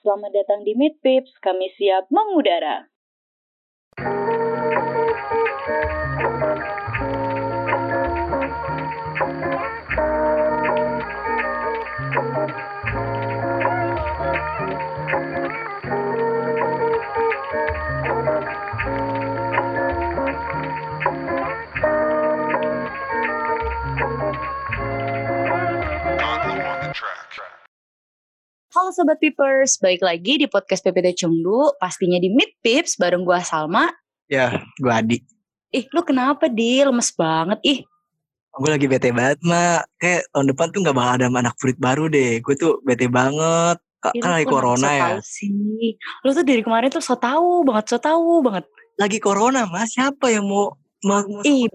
Selamat datang di Meet Pips, kami siap mengudara. Halo Sobat Pipers, balik lagi di podcast PPT Cungdu, pastinya di Meet Pips bareng gua Salma. Ya, gue Adi. Ih, lu kenapa, Di? Lemes banget, ih. Gue lagi bete banget, Mak. Kayak tahun depan tuh gak bakal ada anak murid baru deh. Gue tuh bete banget. Kan lagi corona so ya. sih. Lu tuh dari kemarin tuh so tau banget, so tau banget. Lagi corona, Mas. Siapa yang mau... mau, mau Ih,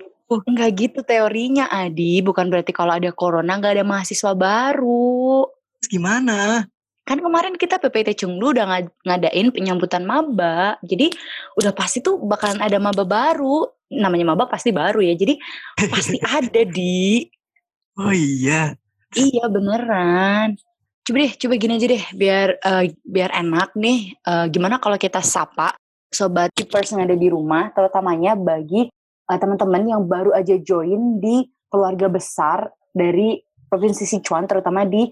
enggak gitu teorinya, Adi. Bukan berarti kalau ada corona nggak ada mahasiswa baru. gimana? Kan kemarin kita PPT Cungdu udah ngad- ngadain penyambutan maba. Jadi udah pasti tuh bakalan ada maba baru. Namanya maba pasti baru ya. Jadi pasti ada di. Oh iya. Iya beneran. Coba deh, coba gini aja deh, biar eh, biar enak nih. Eh, gimana kalau kita sapa sobat keepers yang ada di rumah, terutamanya bagi eh, teman-teman yang baru aja join di keluarga besar dari provinsi Sichuan, terutama di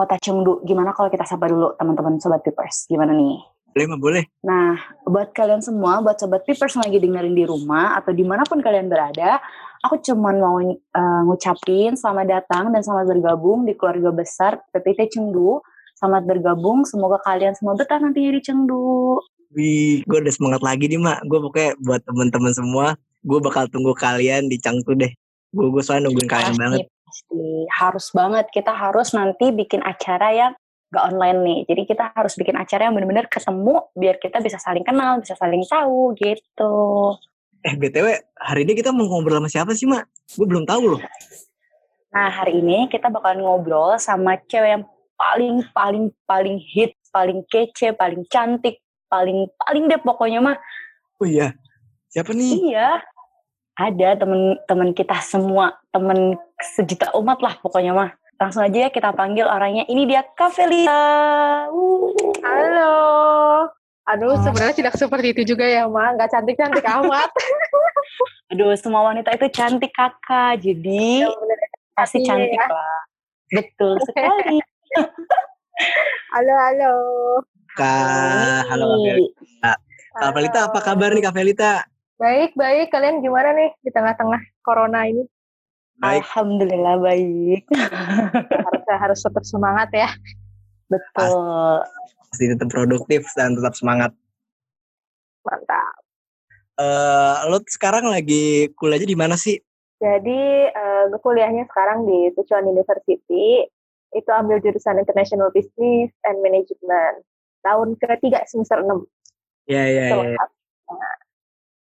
kota Chengdu. Gimana kalau kita sapa dulu teman-teman sobat keepers? Gimana nih? Boleh, boleh. Nah, buat kalian semua, buat sobat Pipers yang lagi dengerin di rumah atau di mana pun kalian berada, aku cuman mau uh, ngucapin selamat datang dan selamat bergabung di keluarga besar PPT Chengdu. Selamat bergabung, semoga kalian semua betah nantinya di Chengdu. Wih, gue udah semangat lagi nih, Mak. Gue pokoknya buat temen-temen semua, gue bakal tunggu kalian di Cangtu deh. Gue gue soalnya nungguin kalian banget. Pasti. Harus banget, kita harus nanti bikin acara yang gak online nih. Jadi kita harus bikin acara yang bener-bener ketemu biar kita bisa saling kenal, bisa saling tahu gitu. Eh, BTW, hari ini kita mau ngobrol sama siapa sih, Mak? Gue belum tahu loh. Nah, hari ini kita bakalan ngobrol sama cewek yang paling paling paling hit, paling kece, paling cantik, paling paling deh pokoknya mah. Oh iya. Siapa nih? Iya. Ada temen-temen kita semua, temen sejuta umat lah pokoknya mah. Langsung aja ya kita panggil orangnya. Ini dia Kafelia. Uh. Halo. Aduh, Oh. sebenarnya tidak seperti itu juga ya, Ma. Nggak cantik-cantik amat. Aduh, semua wanita itu cantik kakak. Jadi pasti Iya. cantik lah. Betul sekali. Halo, halo. Kak, halo Kak Felita. Kak Felita, apa kabar nih Kak Felita? Baik, baik. Kalian gimana nih di tengah-tengah corona ini? Baik. Alhamdulillah baik. Harus harus tetap semangat ya. Betul. Pasti tetap produktif dan tetap semangat. Mantap. Eh, lo sekarang lagi kuliahnya di mana sih? Jadi, eh, gue kuliahnya sekarang di Sichuan University. Itu ambil jurusan International Business and Management. Tahun ketiga semester 6. Ya ya Itu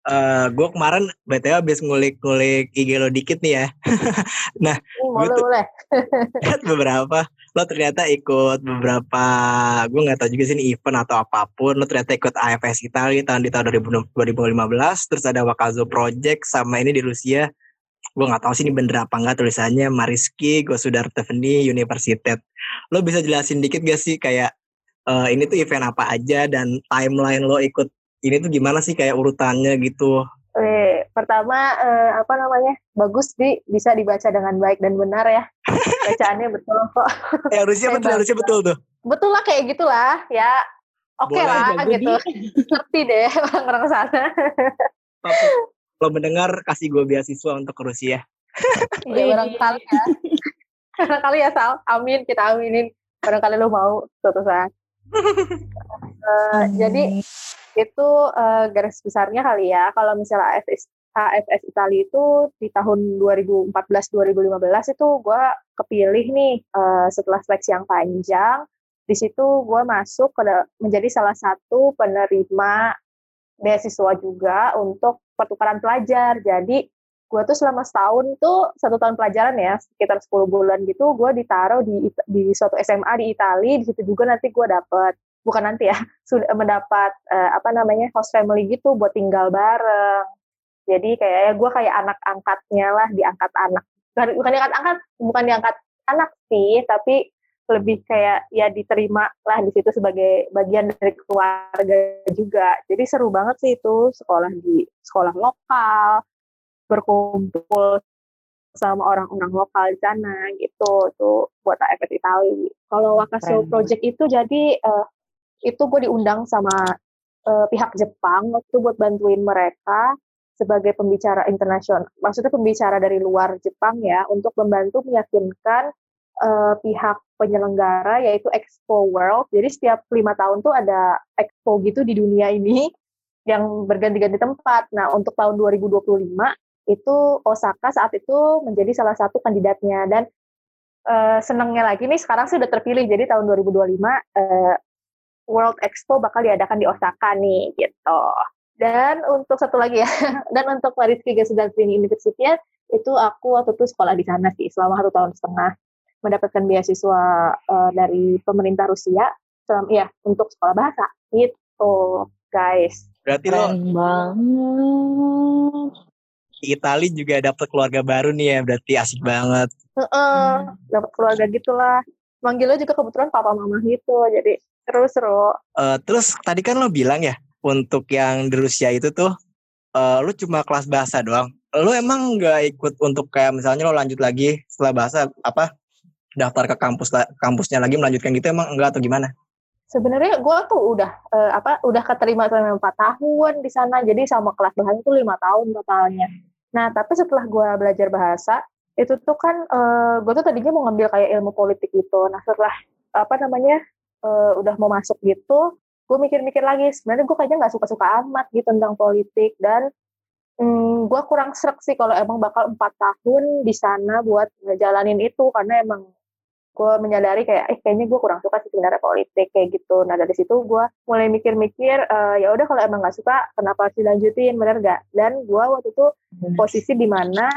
Eh, gue kemarin btw habis ngulik-ngulik IG lo dikit nih ya. Boleh, boleh. Lihat beberapa. Lo ternyata ikut beberapa, gue nggak tahu juga sih ini event atau apa pun. Lo ternyata ikut AFS Italia tahun di tahun 2000 2015. Terus ada Wakazo Project sama ini di Rusia. Gue nggak tahu sih ini bener apa nggak tulisannya. Mariski, Gosudar Teveni, Universitet. Lo bisa jelasin dikit gak sih kayak eh, ini tuh event apa aja dan timeline lo ikut ini tuh gimana sih kayak urutannya gitu. Oke, pertama eh, apa namanya? Bagus di bisa dibaca dengan baik dan benar ya. Bacaannya betul kok. Eh harusnya betul, harusnya betul tuh. Betul lah kayak gitulah ya. Oke Boleh, lah gitu. Ngerti deh orang-orang sana. Kalau mendengar kasih gue beasiswa untuk ke Rusia. Iya barangkali ya. barangkali ya Sal. Amin kita aminin. Barangkali lu mau suatu saat. Eh, jadi itu eh, garis besarnya kali ya. Kalau misalnya AFS AFS Italia itu di tahun 2014-2015 itu gue kepilih nih eh, setelah seleksi yang panjang. Di situ gue masuk ke menjadi salah satu penerima beasiswa juga untuk pertukaran pelajar. Jadi gue tuh selama setahun tuh satu tahun pelajaran ya sekitar 10 bulan gitu gue ditaruh di di suatu SMA di Italia di situ juga nanti gue dapet bukan nanti ya sudah mendapat eh, apa namanya host family gitu buat tinggal bareng jadi kayak gue kayak anak angkatnya lah diangkat anak bukan bukan diangkat angkat bukan diangkat anak sih tapi lebih kayak ya diterima lah di situ sebagai bagian dari keluarga juga. Jadi seru banget sih itu sekolah di sekolah lokal, berkumpul sama orang-orang lokal di sana gitu tuh buat AFS Itali. Kalau Wakaso Project itu jadi uh, itu gue diundang sama uh, pihak Jepang waktu buat bantuin mereka sebagai pembicara internasional. Maksudnya pembicara dari luar Jepang ya untuk membantu meyakinkan uh, pihak penyelenggara yaitu Expo World. Jadi setiap lima tahun tuh ada expo gitu di dunia ini yang berganti-ganti tempat. Nah untuk tahun 2025 itu Osaka saat itu menjadi salah satu kandidatnya dan uh, senengnya lagi nih sekarang sudah terpilih jadi tahun 2025 uh, World Expo bakal diadakan di Osaka nih gitu. Dan untuk satu lagi ya dan untuk Mariski Gasudantrini University itu aku waktu itu sekolah di sana sih selama satu tahun setengah. Mendapatkan beasiswa uh, dari pemerintah Rusia selama ya untuk sekolah bahasa gitu guys. Berarti lo banget. Di Itali juga dapat keluarga baru nih ya, berarti asik banget. Uh -uh, dapat keluarga gitulah. Manggilnya juga kebetulan papa mama gitu, jadi seru-seru. Uh, terus tadi kan lo bilang ya, untuk yang di Rusia itu tuh, uh, lo cuma kelas bahasa doang. Lo emang nggak ikut untuk kayak misalnya lo lanjut lagi setelah bahasa apa daftar ke kampus kampusnya lagi melanjutkan gitu emang enggak atau gimana? Sebenarnya gue tuh udah uh, apa udah keterima selama empat tahun di sana jadi sama kelas bahasa itu lima tahun totalnya. Nah, tapi setelah gue belajar bahasa, itu tuh kan uh, eh, gue tuh tadinya mau ngambil kayak ilmu politik gitu. Nah, setelah apa namanya uh, udah mau masuk gitu, gue mikir-mikir lagi. Sebenarnya gue kayaknya nggak suka-suka amat gitu tentang politik dan hmm, gue kurang serak sih kalau emang bakal empat tahun di sana buat ngejalanin itu karena emang gue menyadari kayak eh kayaknya gue kurang suka sih sebenarnya politik kayak gitu nah dari situ gue mulai mikir-mikir uh, ya udah kalau emang nggak suka kenapa harus dilanjutin bener gak dan gue waktu itu hmm. posisi di mana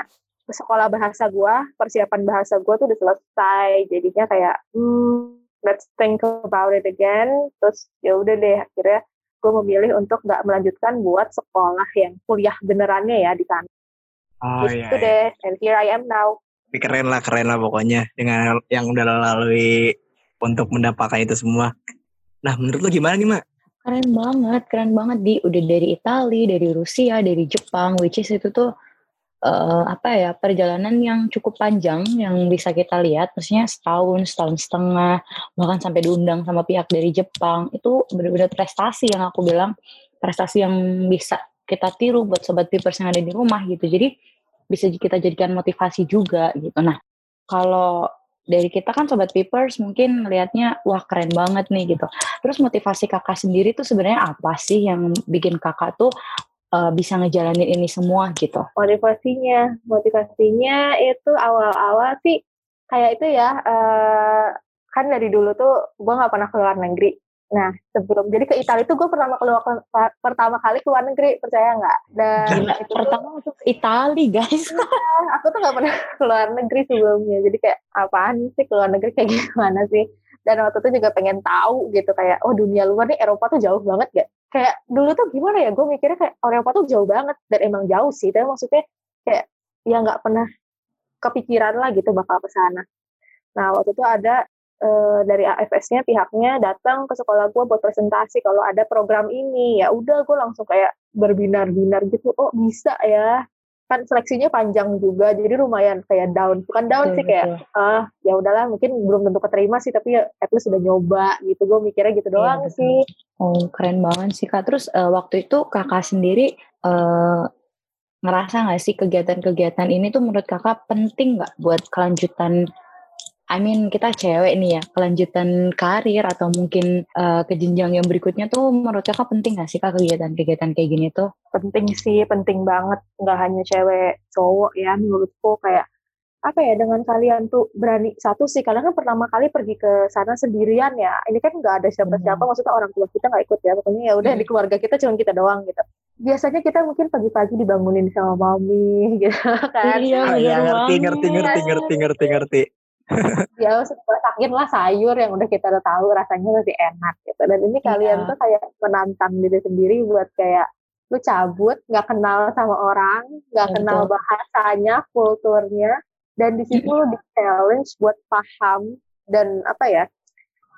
sekolah bahasa gue persiapan bahasa gue tuh udah selesai jadinya kayak hmm, let's think about it again. Terus ya udah deh akhirnya gue memilih untuk nggak melanjutkan buat sekolah yang kuliah benerannya ya di sana. Oh, gitu iya, iya. deh and here I am now. Tapi keren lah keren lah pokoknya dengan yang udah lalui untuk mendapatkan itu semua. Nah menurut lo gimana nih mak? Keren banget keren banget di. Udah dari Italia dari Rusia dari Jepang which is itu tuh uh, apa ya perjalanan yang cukup panjang yang bisa kita lihat maksudnya setahun setahun setengah bahkan sampai diundang sama pihak dari Jepang itu benar-benar prestasi yang aku bilang prestasi yang bisa kita tiru buat sobat pipers yang ada di rumah gitu jadi bisa kita jadikan motivasi juga gitu. Nah, kalau dari kita kan sobat papers mungkin melihatnya wah keren banget nih gitu. Terus motivasi kakak sendiri tuh sebenarnya apa sih yang bikin kakak tuh uh, bisa ngejalanin ini semua gitu? Motivasinya, motivasinya itu awal-awal sih kayak itu ya. Uh, kan dari dulu tuh gue nggak pernah keluar negeri. Nah, sebelum jadi ke Italia itu gue pertama keluar pertama kali ke luar negeri, percaya nggak? Dan Gila, itu pertama tuh ke Italia, guys. Ya, aku tuh nggak pernah keluar negeri sebelumnya. Jadi kayak apaan sih keluar negeri kayak gimana sih? Dan waktu itu juga pengen tahu gitu kayak oh dunia luar nih Eropa tuh jauh banget gak? Kayak dulu tuh gimana ya? Gue mikirnya kayak oh, Eropa tuh jauh banget dan emang jauh sih. Tapi maksudnya kayak ya nggak pernah kepikiran lah gitu bakal ke sana. Nah waktu itu ada uh, dari AFS-nya pihaknya datang ke sekolah gue buat presentasi kalau ada program ini ya udah gue langsung kayak berbinar-binar gitu oh bisa ya kan seleksinya panjang juga jadi lumayan kayak down. Bukan down sih kayak ah ya udahlah mungkin belum tentu keterima sih tapi ya at least sudah nyoba gitu. Gue mikirnya gitu iya, doang iya, sih. Oh keren banget sih kak. Terus uh, waktu itu kakak sendiri uh, ngerasa nggak sih kegiatan-kegiatan ini tuh menurut kakak penting nggak buat kelanjutan I mean kita cewek nih ya kelanjutan karir atau mungkin uh, ke jenjang yang berikutnya tuh menurut kakak penting gak sih kak kegiatan-kegiatan kayak gini tuh? Penting sih, penting banget. Nggak hanya cewek cowok ya menurutku kayak apa ya dengan kalian tuh berani satu sih kalian kan pertama kali pergi ke sana sendirian ya ini kan nggak ada siapa-siapa hmm. maksudnya orang tua kita nggak ikut ya pokoknya ya udah hmm. di keluarga kita cuma kita doang gitu biasanya kita mungkin pagi-pagi dibangunin sama mami gitu kan iya, iya ngerti, ngerti ngerti ngerti ngerti ngerti ya masakin lah sayur yang udah kita udah tahu rasanya masih enak gitu. Dan ini kalian yeah. tuh kayak menantang diri sendiri buat kayak lu cabut nggak kenal sama orang nggak kenal bahasanya kulturnya dan di situ lu di challenge buat paham dan apa ya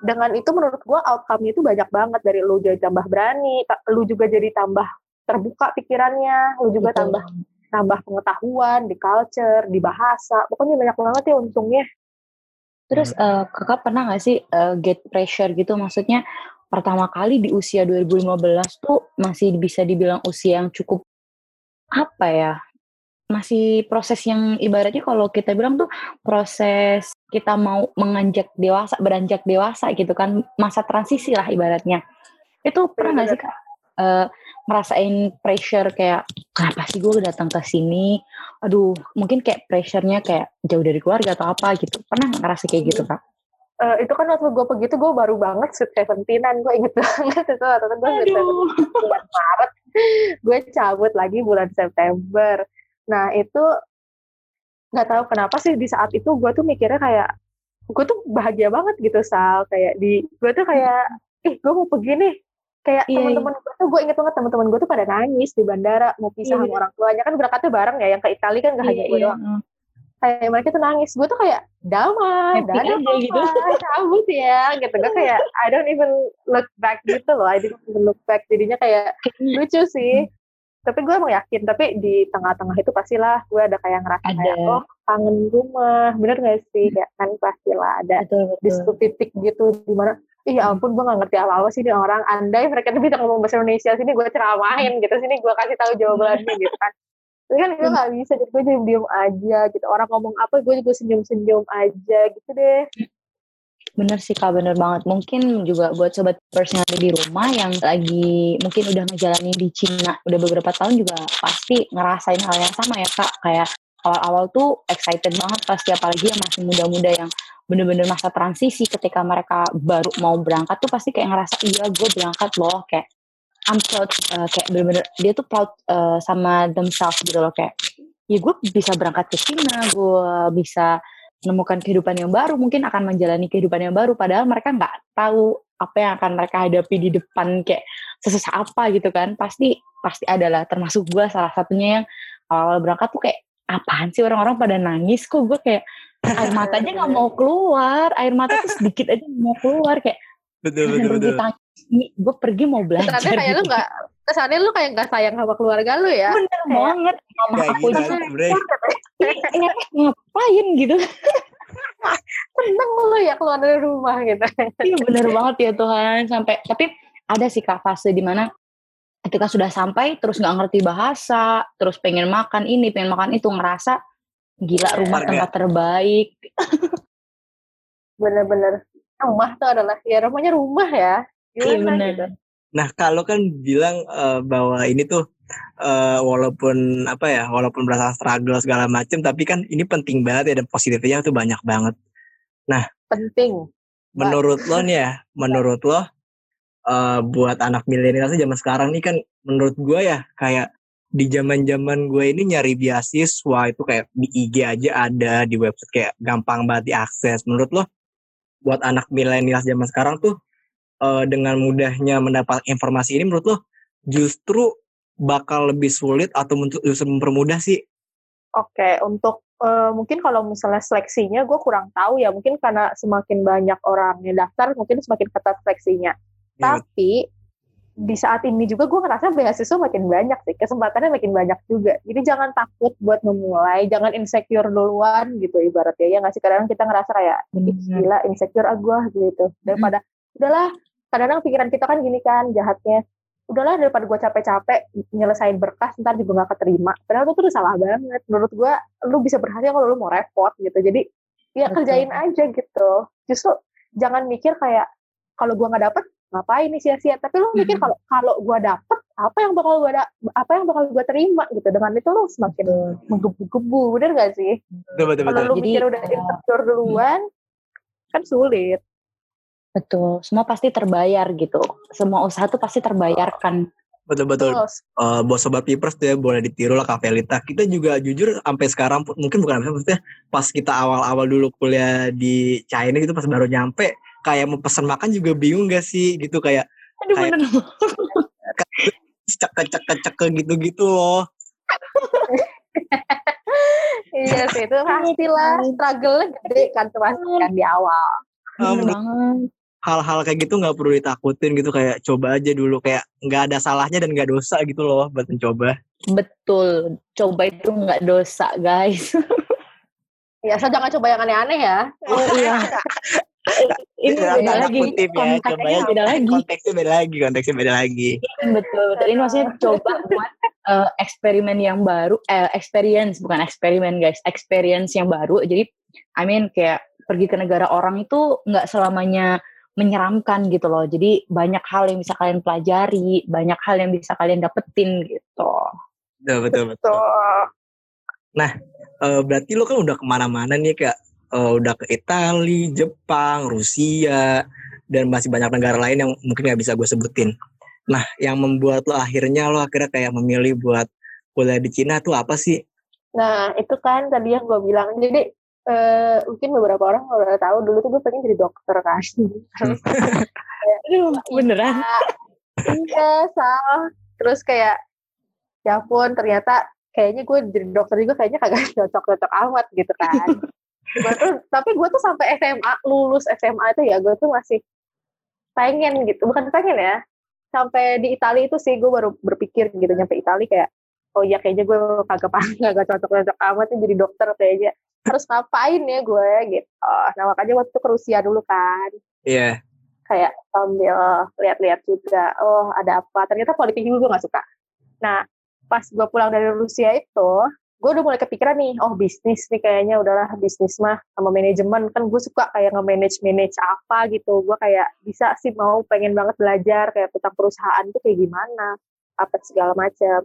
dengan itu menurut gue outcome-nya itu banyak banget. Dari lu jadi tambah berani lu juga jadi tambah terbuka pikirannya lu juga Betul. tambah tambah pengetahuan di culture di bahasa. Pokoknya banyak banget ya untungnya terus uh, kakak pernah gak sih uh, get pressure gitu? Maksudnya pertama kali di usia 2015 tuh masih bisa dibilang usia yang cukup apa ya? Masih proses yang ibaratnya kalau kita bilang tuh proses kita mau menganjak dewasa beranjak dewasa gitu kan masa transisi lah ibaratnya. Itu pernah nggak sih kak uh, ngerasain pressure kayak kenapa sih gue datang ke sini? Aduh mungkin kayak pressure-nya kayak jauh dari keluarga atau apa gitu. Pernah ngerasa kayak gitu kak? Uh, itu kan waktu gue pergi tuh gue baru banget sweet seventeenan gue inget banget itu waktu itu gue sweet bulan Maret gue cabut lagi bulan September. Nah itu nggak tahu kenapa sih di saat itu gue tuh mikirnya kayak gue tuh bahagia banget gitu sal. Kayak di gue tuh kayak ih gue mau pergi nih kayak yeah, teman-teman gue tuh gue inget banget teman-teman gue tuh pada nangis di bandara mau pisah yeah. sama orang tuanya. Kan berangkatnya bareng ya yang ke Italia kan gak yeah, hanya gue yeah. doang. kayak mereka tuh nangis. Gue tuh kayak damai dadah aja gitu. cabut ya gitu. Gue kayak I don't even look back gitu loh. I didn't even look back. Jadinya kayak lucu sih. Tapi gue emang yakin tapi di tengah-tengah itu pastilah gue ada kayak ngerasa ada. kayak oh kangen rumah. Bener gak sih? Hmm. kayak kan pastilah ada betul, betul. di satu titik gitu di mana iya ampun gue gak ngerti apa apa sih ini orang andai mereka bisa ngomong bahasa Indonesia sini gue ceramahin gitu sini gue kasih tahu jawabannya gitu kan tapi kan gue hmm. gak bisa jadi gue jadi diem aja gitu orang ngomong apa gue juga senyum-senyum aja gitu deh Bener sih kak, bener banget. Mungkin juga buat sobat pers yang ada di rumah yang lagi mungkin udah ngejalanin di Cina udah beberapa tahun juga pasti ngerasain hal yang sama ya kak. Kayak awal-awal tuh excited banget pasti apalagi yang masih muda-muda yang bener-bener masa transisi. Ketika mereka baru mau berangkat tuh pasti kayak ngerasa iya gue berangkat loh. Kayak I'm proud uh, kayak bener-bener dia tuh proud uh, sama themselves gitu loh. Kayak ya gue bisa berangkat ke Cina gue bisa menemukan kehidupan yang baru, mungkin akan menjalani kehidupan yang baru, padahal mereka nggak tahu apa yang akan mereka hadapi di depan kayak sesusah apa gitu kan. Pasti pasti adalah termasuk gue salah satunya yang awal berangkat tuh kayak apaan sih orang-orang pada nangis kok? Gue kayak air matanya nggak mau keluar, air mata tuh sedikit aja mau keluar. Kayak betul betul betul. gue pergi mau belajar. Ternyata kayak gitu. lu nggak kesannya lu kayak gak sayang sama keluarga lu ya? Bener kayak, banget. Mama aku juga ngapain gitu. Seneng lu ya keluar dari rumah gitu. Iya bener banget ya Tuhan. Sampai tapi ada sih kak fase di mana ketika sudah sampai terus nggak ngerti bahasa terus pengen makan ini pengen makan itu ngerasa gila rumah Harga. tempat terbaik bener-bener rumah tuh adalah ya rumahnya rumah ya iya bener gitu. Nah, kalau kan bilang uh, bahwa ini tuh uh, walaupun apa ya, walaupun berasa struggle segala macam, tapi kan ini penting banget ya dan positifnya tuh banyak banget. Nah, penting. Menurut lo nih ya, menurut lo uh, buat anak milenial zaman sekarang nih kan menurut gue ya kayak di zaman-zaman gue ini nyari beasiswa itu kayak di IG aja ada di website kayak gampang banget diakses. Menurut lo buat anak milenial zaman sekarang tuh uh, dengan mudahnya mendapat informasi ini menurut lo justru bakal lebih sulit atau justru mempermudah sih? Oke, untuk uh, mungkin kalau misalnya seleksinya gue kurang tahu ya, mungkin karena semakin banyak orang yang daftar, mungkin semakin ketat seleksinya. Yeah. Tapi di saat ini juga gue ngerasa beasiswa makin banyak sih, kesempatannya makin banyak juga. Jadi jangan takut buat memulai, jangan insecure duluan gitu ibaratnya ya nggak sih? Kadang kita ngerasa kayak gila insecure ah gue gitu. Daripada udahlah kadang-kadang pikiran kita kan gini kan jahatnya. Udahlah daripada gue capek-capek nyelesain berkas ntar juga gak keterima. Padahal itu tuh salah banget. Menurut gue lu bisa berhasil kalau lu mau repot gitu. Jadi ya Betul. kerjain aja gitu. Justru jangan mikir kayak kalau gue nggak dapet ngapain nih sia-sia tapi lu mikir kalau kalau gue dapet apa yang bakal gue da apa yang bakal gue terima gitu dengan itu lu semakin menggebu-gebu bener gak sih kalau lu mikir udah insecure duluan kan sulit Betul, semua pasti terbayar gitu. Semua usaha tuh pasti terbayarkan. Betul betul. Uh, bos sobat pipers tuh ya boleh ditiru lah Kavelita. Kita juga jujur sampai sekarang mungkin bukan maksudnya pas kita awal-awal dulu kuliah di China gitu pas baru nyampe kayak mau pesan makan juga bingung gak sih gitu kayak Aduh, kayak cek-cek-cek gitu-gitu loh. iya sih itu pastilah struggle gede kan kan di awal banget. hal-hal kayak gitu nggak perlu ditakutin gitu kayak coba aja dulu kayak nggak ada salahnya dan nggak dosa gitu loh buat mencoba Betul. Coba itu nggak dosa, guys. Ya, asal jangan coba yang aneh-aneh ya. Oh iya. Ini beda tanda lagi. kutip ya coba Konteksnya ya beda lagi. konteksnya beda lagi konteksnya beda lagi Betul, betul. Ini maksudnya coba buat eh, eksperimen yang baru, eh, experience bukan eksperimen guys, experience yang baru. Jadi, I mean kayak pergi ke negara orang itu nggak selamanya menyeramkan gitu loh. Jadi banyak hal yang bisa kalian pelajari, banyak hal yang bisa kalian dapetin gitu. betul betul betul Tuh. Eh, berarti lo kan udah ke mana-mana nih kak Eh, udah ke Italia, Jepang, Rusia, dan masih banyak negara lain yang mungkin nggak bisa gue sebutin. Nah, yang membuat lo akhirnya lo akhirnya kayak memilih buat kuliah di Cina tuh apa sih? Nah, itu kan tadi yang gue bilang. Jadi, eh, mungkin beberapa orang udah tahu dulu tuh gue pengen jadi dokter kan. Aduh, beneran. iya, salah. Terus kayak, ya pun ternyata kayaknya gue jadi dokter juga kayaknya kagak cocok-cocok amat gitu kan. Gua tuh, tapi gue tuh sampai SMA, lulus SMA itu ya, gue tuh masih pengen gitu. Bukan pengen ya, sampai di Italia itu sih gue baru berpikir gitu, nyampe Italia kayak, oh ya kayaknya gue kagak paham, kagak cocok-cocok amat nih jadi dokter kayaknya. Harus ngapain ya gue gitu. Nah makanya waktu itu ke Rusia dulu kan Iya. kayak sambil lihat-lihat juga oh ada apa ternyata politik juga gue gak suka nah pas gue pulang dari Rusia itu gue udah mulai kepikiran nih oh bisnis nih kayaknya udahlah bisnis mah sama manajemen kan gue suka kayak nge-manage manage apa gitu gue kayak bisa sih mau pengen banget belajar kayak tentang perusahaan itu kayak gimana apa segala macam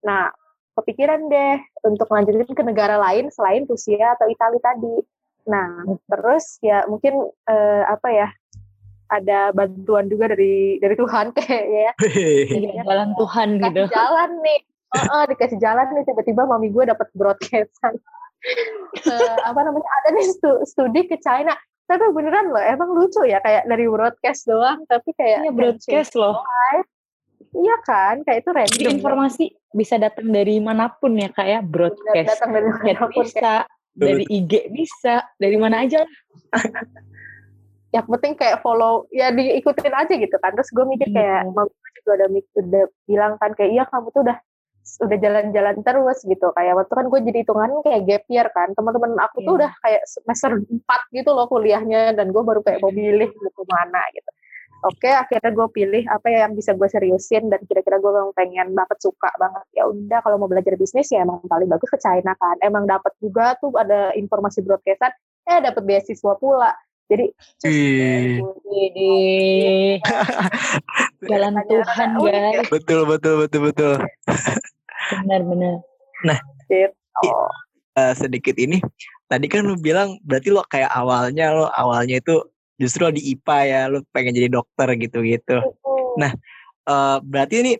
nah kepikiran deh untuk lanjutin ke negara lain selain Rusia atau Italia tadi nah terus ya mungkin eh, apa ya ada bantuan juga dari dari Tuhan kayaknya ya. Jalan Tuhan gitu. Jalan nih. Heeh, dikasih jalan nih tiba-tiba mami gue dapat broadcastan. Eh, apa namanya? Ada nih stu- studi ke China. Tapi beneran loh, emang lucu ya kayak dari broadcast doang, tapi kayak Ini broadcast loh. Iya kan, kayak itu random. Jadi informasi bisa datang dari mana pun ya kayak Dat- broadcast. datang dari mana pun. bisa, dari IG bisa, dari mana aja. Yang penting kayak follow, ya diikutin aja gitu kan. Terus gue mikir kayak, Hmm. mami gue juga udah, udah bilang kan kayak, iya kamu tuh udah udah jalan-jalan terus gitu. Kayak waktu kan gue jadi hitungan kayak gap year kan. Teman-teman aku tuh Iya. udah kayak semester 4 gitu loh kuliahnya dan gue baru kayak mau milih gitu mana gitu. Oke akhirnya gue pilih apa ya yang bisa gue seriusin dan kira-kira gue memang pengen banget suka banget. Ya udah kalau mau belajar bisnis ya emang paling bagus ke China kan. Emang dapat juga tuh ada informasi broadcastan eh dapat beasiswa pula. Jadi. Jadi jalan Tuhan guys. betul betul betul betul. Benar-benar. oh. Eh, sedikit ini tadi kan lu bilang berarti lo kayak awalnya lo awalnya itu justru lo di IPA ya lo pengen jadi dokter gitu gitu. Nah, Eh, berarti ini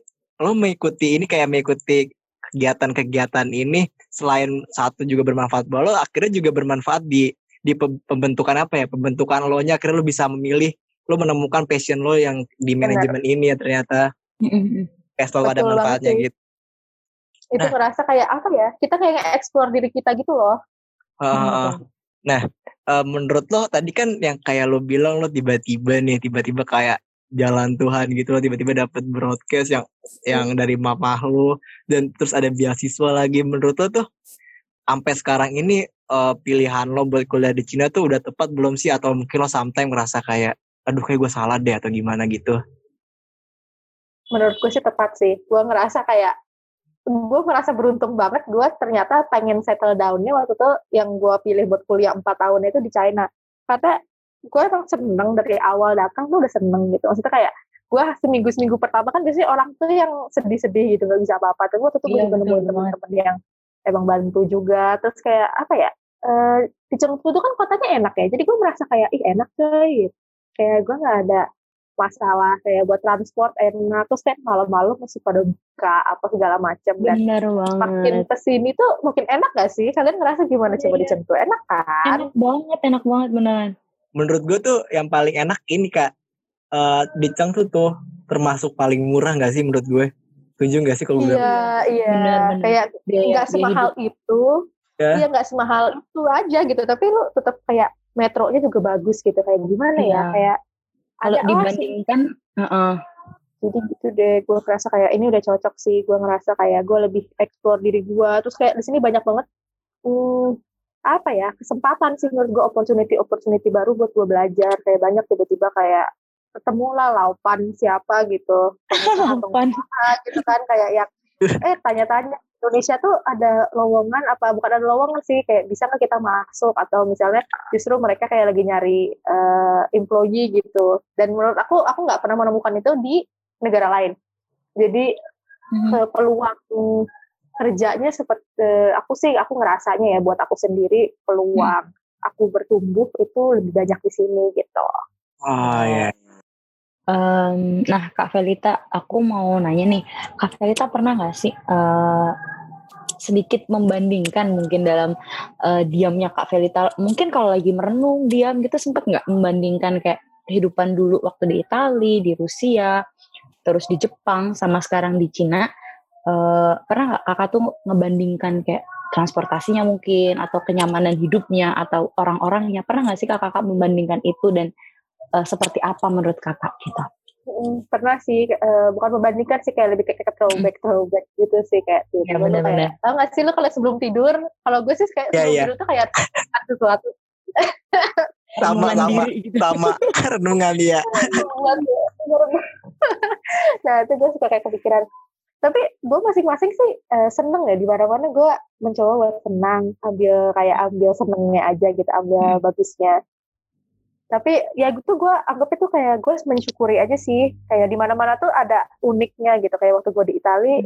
lo mengikuti ini kayak mengikuti kegiatan-kegiatan ini selain satu juga bermanfaat buat lo akhirnya juga bermanfaat di di pe- pembentukan apa ya pembentukan lo nya akhirnya lo bisa memilih lo menemukan passion lo yang di Benar. manajemen ini ya ternyata. Kayak selalu ada Betul manfaatnya gitu itu Nah. ngerasa kayak apa ya kita kayak explore diri kita gitu loh. Heeh. nah eh, menurut lo tadi kan yang kayak lo bilang lo tiba-tiba nih tiba-tiba kayak jalan Tuhan gitu lo tiba-tiba dapet broadcast yang yang dari mamah lo dan terus ada beasiswa lagi. Menurut lo tuh sampai sekarang ini eh, pilihan lo buat kuliah di Cina tuh udah tepat belum sih? Atau mungkin lo sometimes ngerasa kayak aduh kayak gue salah deh atau gimana gitu? Menurut gue sih tepat sih. Gue ngerasa kayak gue ngerasa beruntung banget gue ternyata pengen settle downnya waktu itu yang gue pilih buat kuliah empat tahun itu di China. Karena gue emang seneng dari awal datang tuh udah seneng gitu. Maksudnya kayak gue seminggu seminggu pertama kan biasanya orang tuh yang sedih-sedih gitu nggak bisa apa-apa. Tapi waktu itu gue Iya, juga nemuin teman-teman yang emang bantu juga. Terus kayak apa ya eh di Chengdu tuh kan kotanya enak ya. Jadi gue merasa kayak ih enak coy kayak gue nggak ada masalah kayak buat transport enak terus kan malam-malam masih pada buka apa segala macam dan makin banget. ke sini tuh makin enak gak sih kalian ngerasa gimana coba di Iya. Chengdu enak kan Enak banget, enak banget beneran. menurut gue tuh yang paling enak ini kak eh di Chengdu tuh termasuk paling murah nggak sih menurut gue setuju nggak sih kalau bilang iya iya Benar-benar. kayak Biaya, nggak semahal hidup. itu Ya. iya nggak semahal itu aja gitu tapi lu tetap kayak metronya juga bagus gitu kayak gimana ya Iya. kayak Kalau oh, dibandingkan, heeh. jadi gitu deh gue ngerasa kayak ini udah cocok sih gue ngerasa kayak gue lebih explore diri gue terus kayak di sini banyak banget hmm, apa ya kesempatan sih menurut gue opportunity opportunity baru buat gue belajar kayak banyak tiba-tiba kayak ketemu lah laupan siapa gitu Laupan. gitu kan kayak yang eh tanya-tanya Indonesia tuh ada lowongan apa bukan ada lowongan sih kayak bisa nggak kita masuk? Atau misalnya justru mereka kayak lagi nyari eh, employee gitu. Dan menurut aku aku nggak pernah menemukan itu di negara lain. Jadi eh, peluang kerjanya seperti eh, aku sih aku ngerasanya ya buat aku sendiri peluang aku bertumbuh itu lebih banyak di sini gitu. Oh ya. Em, nah, Kak Velita, aku mau nanya nih, Kak Velita pernah nggak sih eh, sedikit membandingkan mungkin dalam eh, diamnya Kak Velita, mungkin kalau lagi merenung diam gitu sempat nggak membandingkan kayak kehidupan dulu waktu di Itali, di Rusia, terus di Jepang sama sekarang di Cina, eh, pernah nggak kakak tuh ngebandingkan kayak transportasinya mungkin atau kenyamanan hidupnya atau orang-orangnya? Pernah nggak sih kakak membandingkan itu dan eh, seperti apa menurut kakak gitu? Mm, pernah sih eh, bukan membandingkan sih kayak lebih kayak throwback throwback gitu sih kayak tidur Ya, tuh benar-benar. kayak tau gak sih lo kalau sebelum tidur kalau gue sih kayak Iya, sebelum iya. tidur tuh kayak sesuatu Sama sama gitu. sama renungan dia. nah itu gue suka kayak kepikiran tapi gue masing-masing sih eh, seneng ya di mana-mana gue mencoba buat senang ambil kayak ambil senengnya aja gitu ambil bagusnya tapi ya gitu gue anggap itu kayak gue mensyukuri aja sih kayak di mana-mana tuh ada uniknya gitu kayak waktu gue di Itali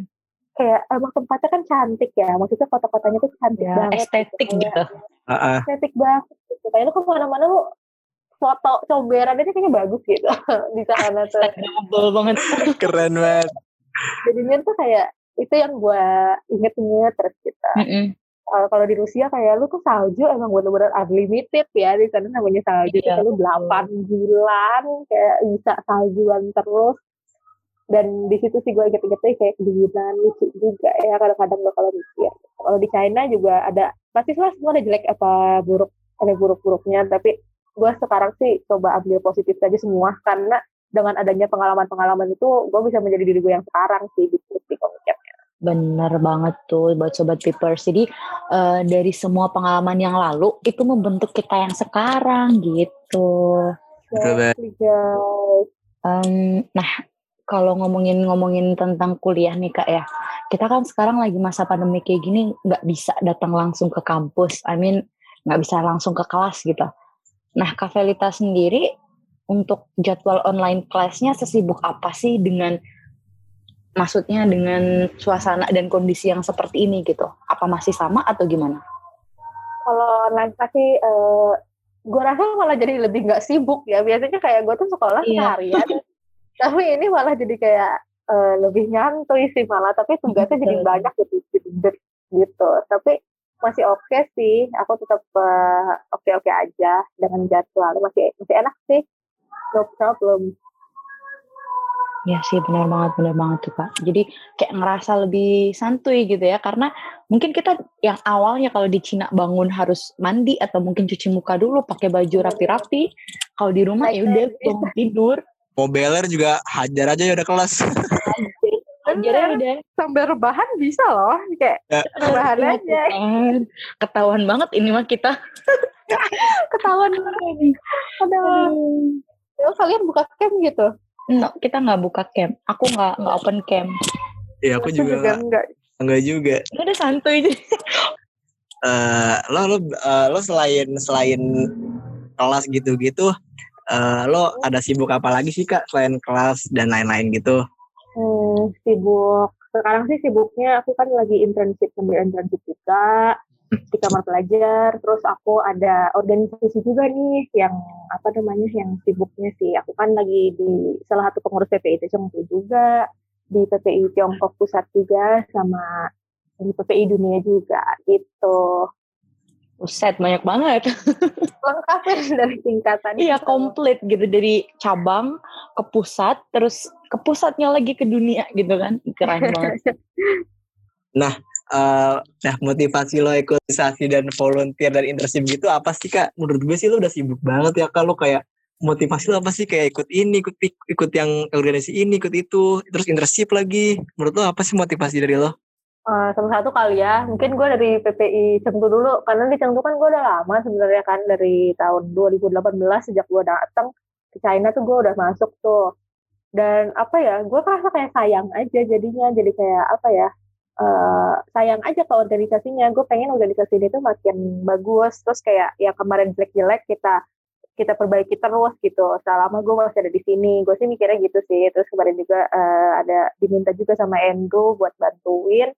kayak emang tempatnya kan cantik ya maksudnya kota-kotanya tuh cantik Ya, banget estetik Kayak gitu. Heeh. estetik banget gitu. kayak lu ke mana-mana lu foto comberan aja kayaknya bagus gitu di sana tuh banget. Keren banget. jadinya tuh kayak itu yang gue inget-inget terus kita Mm-mm. Uh, kalau di Rusia kayak lu tuh salju emang bener-bener unlimited ya di sana namanya salju. Iya, kayak lu 8 bulan kayak bisa saljuan terus. Dan di situ sih gue inget-ingetnya kayak kedinginan lucu juga ya kadang-kadang gue kalau mikir kalau di China juga ada pasti lah semua ada jelek apa buruk ada buruk-buruknya. Tapi gue sekarang sih coba ambil positif aja semua karena dengan adanya pengalaman-pengalaman itu gue bisa menjadi diri gue yang sekarang sih gitu sih. Bener banget tuh buat sobat Pipers. Jadi eh, dari semua pengalaman yang lalu itu membentuk kita yang sekarang gitu. Betul guys. Em, nah kalau ngomongin-ngomongin tentang kuliah nih kak ya, kita kan sekarang lagi masa pandemi kayak gini nggak bisa datang langsung ke kampus. I mean nggak bisa langsung ke kelas gitu. Nah Kak Velita sendiri untuk jadwal online kelasnya sesibuk apa sih dengan maksudnya dengan suasana dan kondisi yang seperti ini gitu? Apa masih sama atau gimana? Kalau online pasti uh, gue rasa malah jadi lebih nggak sibuk ya. Biasanya kayak gue tuh sekolah Iya. seharian, tapi ini malah jadi kayak eh, lebih nyantuy sih malah. Tapi tugasnya jadi banyak gitu, gitu, gitu. Tapi masih oke sih. Aku tetap eh, oke-oke aja dengan jadwal. Masih masih enak sih. No problem. Ya sih benar banget benar banget tuh kak. Jadi kayak ngerasa lebih santuy gitu ya karena mungkin kita yang awalnya kalau di Cina bangun harus mandi atau mungkin cuci muka dulu pakai baju rapi-rapi. Kalau di rumah ya udah tidur. Mobeler juga hajar aja ya udah kelas. Ajarnya udah Sambil rebahan bisa loh. Kayak Ya. rebahan aja. Kan. Ketahuan banget ini mah kita. Ketahuan banget. Aduh. Ya, kalian buka camp gitu? No, kita nggak buka camp. Aku nggak nggak open camp. Iya aku juga nggak- enggak. enggak juga. Udah santuy aja. Eh lo lo eh, lo selain selain kelas gitu-gitu eh, lo ada sibuk apa lagi sih kak selain kelas dan lain-lain gitu? Hmm, sibuk. Sekarang sih sibuknya aku kan lagi internship sambil internship juga di kamar pelajar. Terus aku ada organisasi juga nih yang apa namanya yang sibuknya sih. Aku kan lagi di salah satu pengurus PPI Tiongkok juga di PPI Tiongkok Pusat juga sama di PPI Dunia juga gitu. Buset, banyak banget. Lengkap ya dari tingkatan. Iya, itu. komplit gitu dari cabang ke pusat, terus ke pusatnya lagi ke dunia gitu kan. Keren banget. uh, nah motivasi lo ikut dan volunteer dan internship gitu apa sih kak? Menurut gue sih lo udah sibuk banget ya kalau kayak motivasi lo apa sih? Kayak ikut ini ikut ikut yang organisasi ini ikut itu terus internship lagi. Menurut lo apa sih motivasi dari lo? Uh, salah satu kali ya, mungkin gue dari PPI Cengtu dulu, karena di Cengtu kan gue udah lama sebenarnya kan dari tahun 2018 sejak gue datang ke China tuh gue udah masuk tuh. Dan apa ya, gue kerasa kayak sayang aja jadinya, jadi kayak apa ya, uh, sayang aja ke organisasinya. Gue pengen organisasi ini tuh makin bagus, terus kayak yang kemarin jelek-jelek kita kita perbaiki terus gitu. Selama gue masih ada di sini. Gue sih mikirnya gitu sih. Terus kemarin juga uh, ada diminta juga sama Andrew buat bantuin.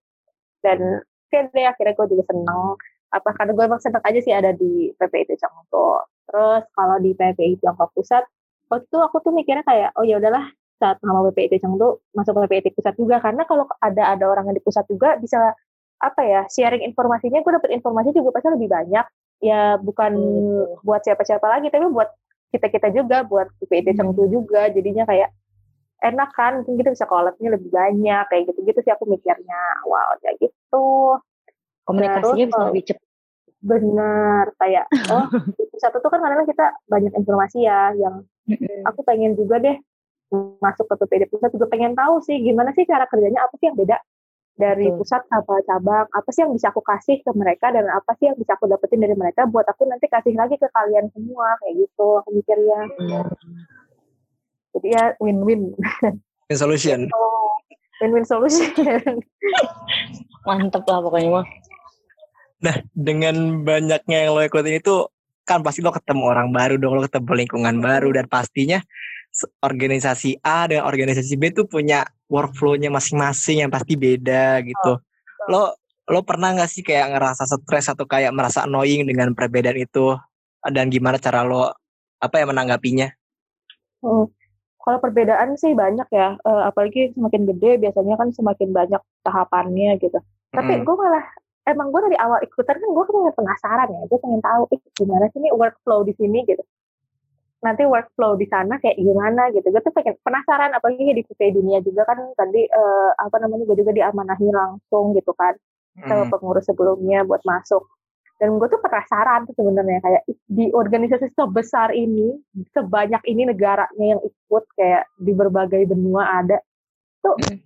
Dan deh akhirnya gue juga seneng. Apa karena gue emang seneng aja sih ada di PPIT Chongto terus kalau di PPI Tiongkok Pusat waktu itu aku tuh mikirnya kayak oh ya udahlah saat nama PPIT Chengdu masuk PPIT pusat juga. Karena kalau ada ada orang yang di pusat juga bisa apa ya sharing informasinya gue dapet informasi juga pasti lebih banyak. Ya bukan hmm. buat siapa-siapa lagi tapi buat kita kita juga buat PPIT hmm. juga. Jadinya kayak enak kan mungkin kita bisa collabnya lebih banyak kayak gitu-gitu sih aku mikirnya. Wow kayak gitu. Komunikasinya Terus, bisa lebih cepat benar kayak oh di satu tuh kan kadang kita banyak informasi ya yang aku pengen juga deh masuk ke PPD pusat juga pengen tahu sih gimana sih cara kerjanya apa sih yang beda dari Betul. pusat apa cabang apa sih yang bisa aku kasih ke mereka dan apa sih yang bisa aku dapetin dari mereka buat aku nanti kasih lagi ke kalian semua kayak gitu aku mikirnya. Hmm. jadi ya win-win. Win solution. Win-win solution. Mantep lah pokoknya mah. Nah dengan banyaknya yang lo ikutin itu kan pasti lo ketemu orang baru dong lo ketemu lingkungan baru dan pastinya organisasi A dan organisasi B tuh punya workflow-nya masing-masing yang pasti beda gitu. Oh, lo lo pernah nggak sih kayak ngerasa stres atau kayak merasa annoying dengan perbedaan itu dan gimana cara lo apa ya menanggapinya? Hmm. Kalau perbedaan sih banyak ya, uh, apalagi semakin gede biasanya kan semakin banyak tahapannya gitu. Tapi mm. gue malah emang gue dari awal ikutan kan gue kan penasaran ya, gue pengen tahu eh, gimana sih ini workflow di sini gitu nanti workflow di sana kayak gimana gitu. Gue tuh pengen penasaran apalagi di PPI dunia juga kan tadi uh, apa namanya gue juga diamanahi langsung gitu kan sama hmm. pengurus sebelumnya buat masuk. Dan gue tuh penasaran tuh sebenarnya kayak di organisasi sebesar ini, sebanyak ini negaranya yang ikut kayak di berbagai benua ada. Tuh hmm.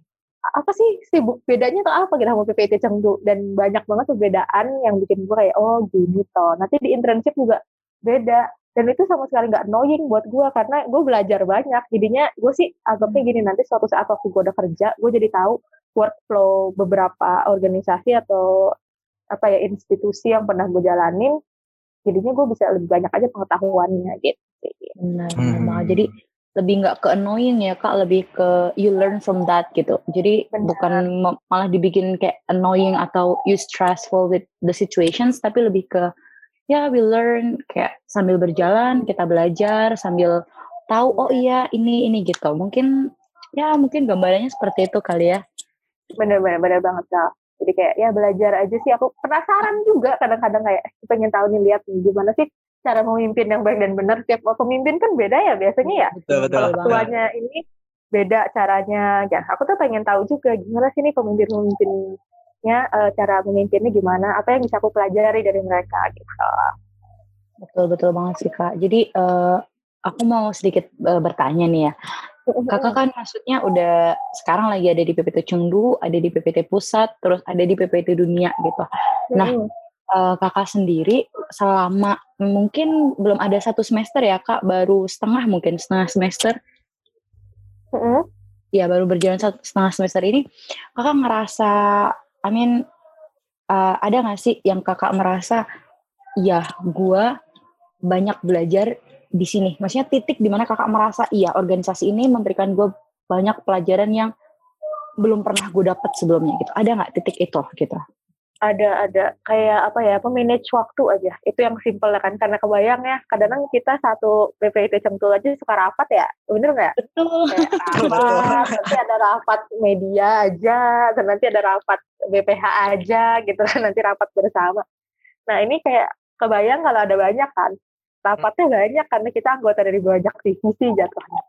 apa sih sibuk bedanya tuh apa gitu sama PPT Cengdu dan banyak banget perbedaan yang bikin gue kayak oh gini toh. Nanti di internship juga beda dan itu sama sekali nggak annoying buat gue karena gue belajar banyak jadinya gue sih anggapnya gini nanti suatu saat waktu gue udah kerja gue jadi tahu workflow beberapa organisasi atau apa ya institusi yang pernah gue jalanin jadinya gue bisa lebih banyak aja pengetahuannya gitu benar hmm. jadi lebih nggak ke annoying ya kak lebih ke you learn from that gitu jadi Benar. bukan malah dibikin kayak annoying atau you stressful with the situations tapi lebih ke ya we learn kayak sambil berjalan kita belajar sambil tahu oh iya ini ini gitu. Mungkin ya mungkin gambarannya seperti itu kali ya. Bener-bener bener banget lah jadi kayak ya belajar aja sih. Aku penasaran juga kadang-kadang kayak pengen tahu nih lihat nih gimana sih cara memimpin yang baik dan benar. Tiap pemimpin kan beda ya biasanya ya. Betul, betul. kalau tuanya ini beda caranya. Ya aku tuh pengen tahu juga gimana sih nih pemimpin-pemimpin maksudnya uh, cara memimpinnya gimana apa yang bisa aku pelajari dari mereka gitu. Betul betul banget sih kak. Jadi uh, aku mau sedikit uh, bertanya nih ya. Kakak kan maksudnya udah sekarang lagi ada di PPT Chengdu ada di PPT pusat terus ada di PPT dunia gitu. Nah uh, kakak sendiri selama mungkin belum ada satu semester ya kak baru setengah mungkin setengah semester. Ya baru berjalan satu setengah semester ini kakak ngerasa I mean, uh, ada gak sih yang kakak merasa, ya gue banyak belajar di sini. Maksudnya titik di mana kakak merasa, iya organisasi ini memberikan gue banyak pelajaran yang belum pernah gue dapat sebelumnya gitu. Ada nggak titik itu gitu? Ada ada. Kayak apa ya pemanage waktu aja. Itu yang simpel kan karena kebayang ya kadang-kadang kita satu PPIT Cengtul aja suka rapat ya bener nggak? Betul. Rapat nanti ada rapat media aja dan nanti ada rapat BPH aja gitu. Kan nanti rapat bersama. Nah ini kayak kebayang kalau ada banyak kan? Rapatnya banyak karena kita anggota dari banyak divisi jatuhnya.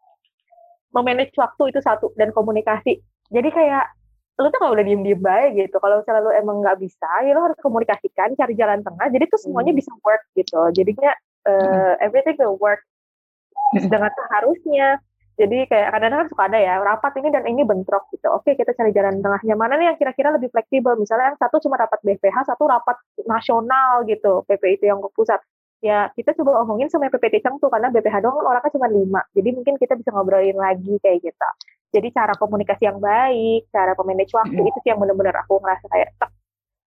Memanage waktu itu satu dan komunikasi. Jadi kayak lu tuh gak udah diem diem baik gitu. Kalau misalnya lu emang nggak bisa ya lu harus komunikasikan cari jalan tengah. Jadi tuh semuanya hmm. bisa work gitu. Jadinya uh, everything will work dengan seharusnya. Jadi kayak kadang-kadang kan suka ada ya rapat ini dan ini bentrok gitu. Oke kita cari jalan tengahnya. Mana nih yang kira-kira lebih fleksibel? Misalnya yang satu cuma rapat BPH satu rapat nasional gitu PP itu yang ke pusat. Ya kita coba omongin sama PPT Cang tuh karena BPH doang orangnya cuma lima. Jadi mungkin kita bisa ngobrolin lagi kayak gitu jadi cara komunikasi yang baik, cara memanage waktu itu sih yang benar-benar aku ngerasa kayak tek,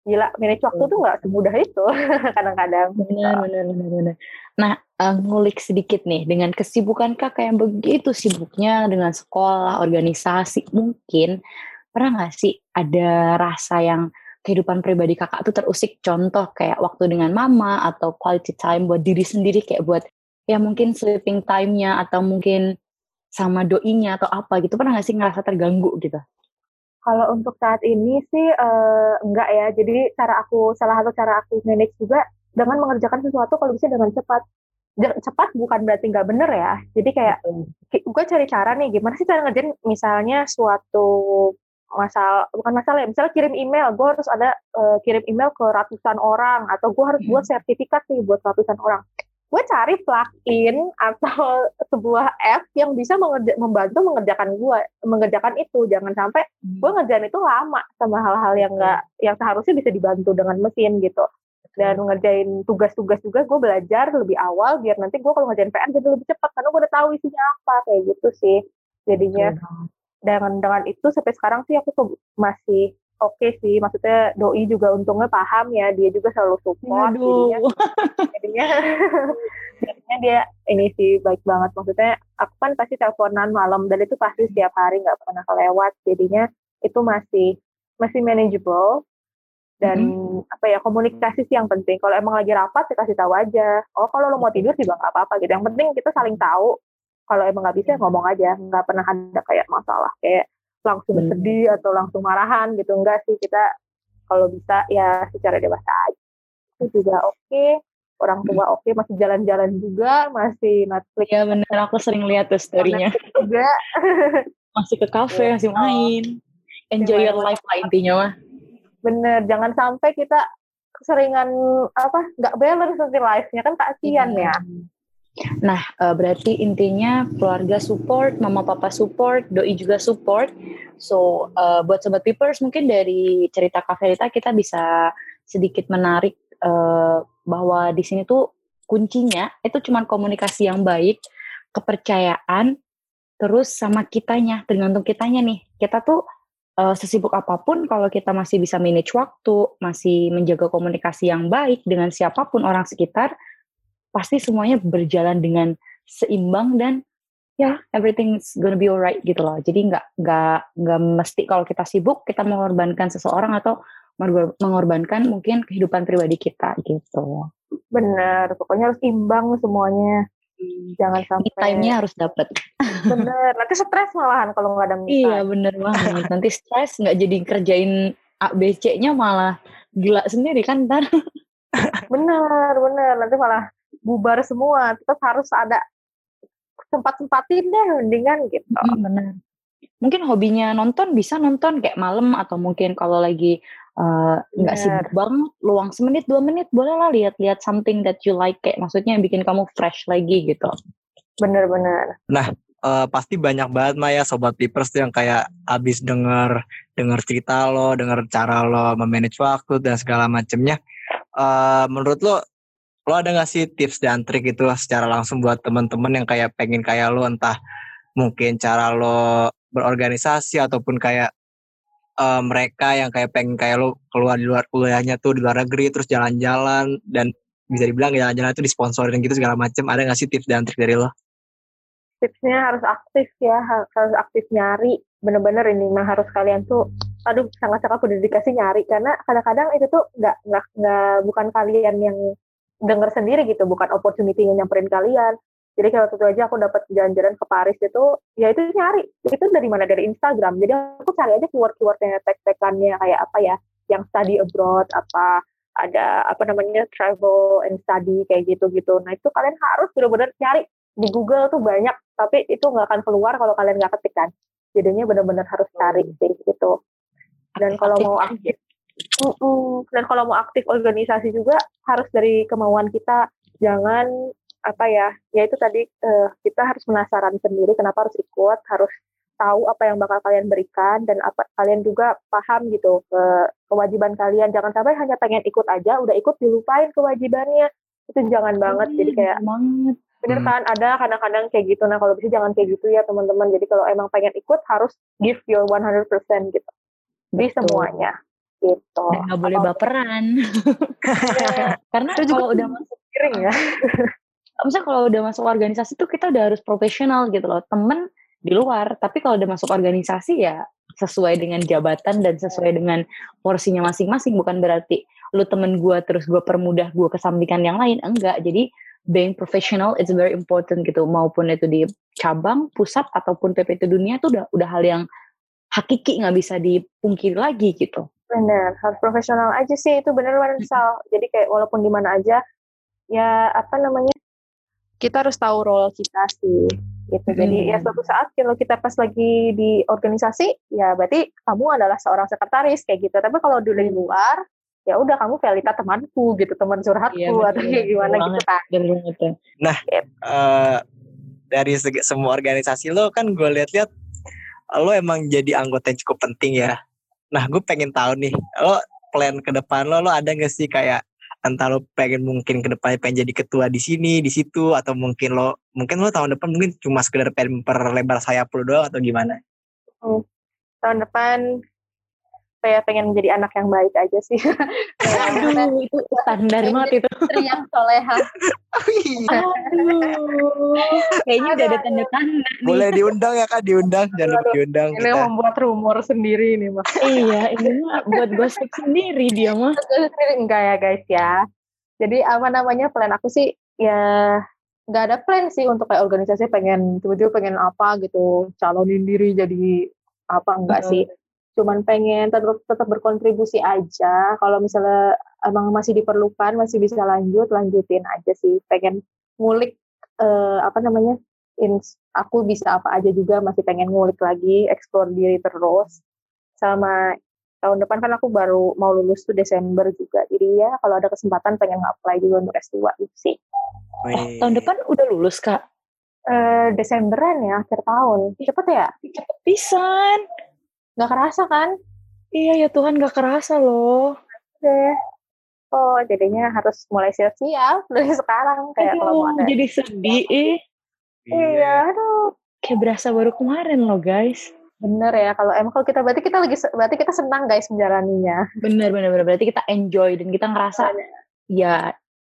gila manage waktu tuh nggak semudah itu kadang-kadang. Benar, benar, benar, benar. Nah, uh, ngulik sedikit nih dengan kesibukan kakak yang begitu sibuknya dengan sekolah, organisasi, mungkin pernah nggak sih ada rasa yang kehidupan pribadi kakak tuh terusik contoh kayak waktu dengan mama atau quality time buat diri sendiri kayak buat ya mungkin sleeping time-nya atau mungkin sama doinya atau apa gitu pernah nggak sih ngerasa terganggu gitu? Kalau untuk saat ini sih uh, enggak ya. Jadi cara aku salah satu cara aku manage juga dengan mengerjakan sesuatu kalau bisa dengan cepat. Cepat bukan berarti nggak bener ya. Jadi kayak gue cari cara nih gimana sih cara ngerjain misalnya suatu masalah bukan masalah ya misalnya kirim email gue harus ada uh, kirim email ke ratusan orang atau gue harus buat hmm. sertifikat nih buat ratusan orang gue cari plugin atau sebuah app yang bisa mengerja, membantu mengerjakan gue mengerjakan itu. Jangan sampai hmm. gue ngerjain itu lama sama hal-hal yang enggak yang seharusnya bisa dibantu dengan mesin gitu. Dan ngerjain tugas-tugas juga gue belajar lebih awal biar nanti gue kalau ngerjain PR jadi lebih cepat karena gue udah tahu isinya apa kayak gitu sih jadinya. Dengan dengan itu sampai sekarang sih aku masih oke okay sih maksudnya doi juga untungnya paham ya dia juga selalu support Aduh. jadinya jadinya jadinya dia ini sih baik banget. Maksudnya aku kan pasti teleponan malam dan itu pasti setiap hari nggak pernah kelewat. Jadinya itu masih masih manageable dan mm-hmm. apa ya komunikasi sih yang penting. Kalau emang lagi rapat ya kasih tahu aja. Oh kalau lo mau tidur juga nggak apa-apa gitu. Yang penting kita saling tahu. Kalau emang nggak bisa ya ngomong aja. Nggak pernah ada kayak masalah. Kayak langsung hmm. sedih atau langsung marahan gitu. Enggak sih kita kalau bisa ya secara dewasa aja. Itu juga oke okay. orang tua oke okay. masih jalan-jalan juga masih Netflix. Ya bener. Aku sering lihat tuh storynya. Juga. Masih ke kafe masih main. Enjoy your life lah intinya mah. Bener jangan sampai kita keseringan apa nggak balance nanti life-nya. Kan kasihan hmm. ya Nah, uh, berarti intinya keluarga support, mama papa support, doi juga support. So, uh, buat sobat Pipers mungkin dari cerita Kak Verita kita bisa sedikit menarik uh, bahwa di sini tuh kuncinya itu cuma komunikasi yang baik, kepercayaan, terus sama kitanya, tergantung kitanya nih. Kita tuh uh, sesibuk apa pun kalau kita masih bisa manage waktu, masih menjaga komunikasi yang baik dengan siapa pun orang sekitar, pasti semuanya berjalan dengan seimbang dan ya yeah, everything's gonna be alright gitu loh. Jadi nggak nggak nggak mesti kalau kita sibuk kita mengorbankan seseorang atau mengorbankan mungkin kehidupan pribadi kita gitu. Bener, pokoknya harus imbang semuanya. Jangan sampai time-nya harus dapet. Bener, nanti stres malahan kalau nggak ada me Iya bener banget. nanti stres nggak jadi kerjain A, B, C-nya malah gila sendiri kan ntar. bener, bener. Nanti malah bubar semua tetap harus ada sempat-sempatin deh mendingan gitu. Hmm, benar. Mungkin hobinya nonton bisa nonton kayak malam atau mungkin kalau lagi eh, nggak uh, sibuk banget luang semenit dua menit boleh lah lihat-lihat something that you like kayak maksudnya bikin kamu fresh lagi gitu. Bener-bener nah uh, pasti banyak banget Maya sobat tipers tuh yang kayak abis denger denger cerita lo denger cara lo memanage waktu dan segala macemnya. Uh, menurut lo lo ada gak sih tips dan trik itu secara langsung buat teman-teman yang kayak pengen kayak lo entah mungkin cara lo berorganisasi ataupun kayak uh, mereka yang kayak pengen kayak lo keluar di luar kuliahnya tuh di luar negeri terus jalan-jalan dan bisa dibilang jalan-jalan itu disponsorin gitu segala macam ada gak sih tips dan trik dari lo? Tipsnya harus aktif ya harus aktif nyari. Bener-bener ini mah harus kalian tuh aduh sangat-sangat berdedikasi nyari. Karena kadang-kadang itu tuh nggak nggak nggak bukan kalian yang dengar sendiri gitu bukan opportunity yang nyamperin kalian. Jadi kalau tentu aja aku dapat jalan-jalan ke Paris itu ya itu nyari. Itu dari mana? Dari Instagram. Jadi aku cari aja keyword-keywordnya tag-tagannya kayak apa ya? Yang study abroad apa ada apa namanya travel and study kayak gitu-gitu. Nah itu kalian harus benar-benar cari di Google tuh banyak tapi itu nggak akan keluar kalau kalian nggak ketik kan. Jadinya benar-benar harus cari sih gitu. Dan kalau mau aktif dan kalau mau aktif organisasi juga harus dari kemauan kita. Jangan apa ya ya itu tadi uh, kita harus penasaran sendiri kenapa harus ikut harus tahu apa yang bakal kalian berikan dan apa kalian juga paham gitu ke kewajiban kalian. Jangan sampai hanya pengen ikut aja udah ikut dilupain kewajibannya. Itu jangan banget. Jadi iya, kayak banget. Bener hmm. kan ada kadang-kadang kayak gitu. Nah kalau bisa jangan kayak gitu ya teman-teman. Jadi kalau emang pengen ikut harus give your 100% gitu. Di semuanya gitu. Nggak boleh baperan. Ya. karena itu juga udah masuk piring ya. Misalnya kalau udah masuk organisasi tuh kita udah harus profesional gitu loh. Temen di luar tapi kalau udah masuk organisasi ya sesuai dengan jabatan dan sesuai dengan porsinya masing-masing. Bukan berarti lu temen gue terus gue permudah gue kesampingkan yang lain. Enggak. Jadi being professional is very important gitu. Maupun itu di cabang pusat ataupun PPT dunia itu udah udah hal yang hakiki nggak bisa dipungkiri lagi gitu benar harus profesional aja sih itu benar-benar sal jadi kayak walaupun di mana aja ya apa namanya kita harus tahu role kita sih gitu. Hmm. Jadi ya suatu saat kalau kita pas lagi di organisasi ya berarti kamu adalah seorang sekretaris kayak gitu. Tapi kalau dulu di luar ya udah kamu Velita temanku gitu, teman curhatku iya, atau kayak gimana gitu kan. Nah, gitu. uh, dari segi, semua organisasi lo kan gue lihat-lihat lo emang jadi anggota yang cukup penting ya. Nah, gue pengen tahu nih, lo plan ke depan lo, lo ada gak sih kayak entah lo pengen mungkin ke depannya pengen jadi ketua di sini di situ atau mungkin lo mungkin lo tahun depan mungkin cuma sekedar pengen memperlebar sayap lo doang atau gimana? Hmm. Tahun depan saya pengen menjadi anak yang baik aja sih. Aduh, itu standar banget itu. Istri yang soleha. Aduh, kayaknya udah ada tanda-tanda. Boleh diundang ya kak, diundang, jangan lupa diundang. Ini kita. membuat rumor sendiri nih mas. iya, ini mah buat gosip sendiri dia mah. Enggak ya guys ya. Jadi apa namanya plan aku sih ya nggak ada plan sih untuk kayak organisasi pengen tiba-tiba pengen apa gitu calonin diri jadi apa enggak sih cuman pengen tetap, tetap berkontribusi aja. Kalau misalnya emang masih diperlukan masih bisa lanjut lanjutin aja sih. Pengen ngulik uh, apa namanya in, aku bisa apa aja juga masih pengen ngulik lagi explore diri terus. Sama tahun depan kan aku baru mau lulus tuh Desember juga. Jadi ya kalau ada kesempatan pengen apply juga untuk S2 gitu sih. Eh, tahun depan udah lulus kak? Uh, Desemberan ya akhir tahun. Cepet ya? Cepet pisan Gak kerasa kan? Iya ya Tuhan gak kerasa loh. Oke. Oh jadinya harus mulai siap-siap dari sekarang kayak kalau mau ada. Jadi sedih. Eh. Iya, aduh. Kayak berasa baru kemarin loh guys. Bener ya, kalau emang kalau kita berarti kita lagi berarti kita senang guys menjalaninya. Bener bener bener berarti kita enjoy dan kita ngerasa bener. ya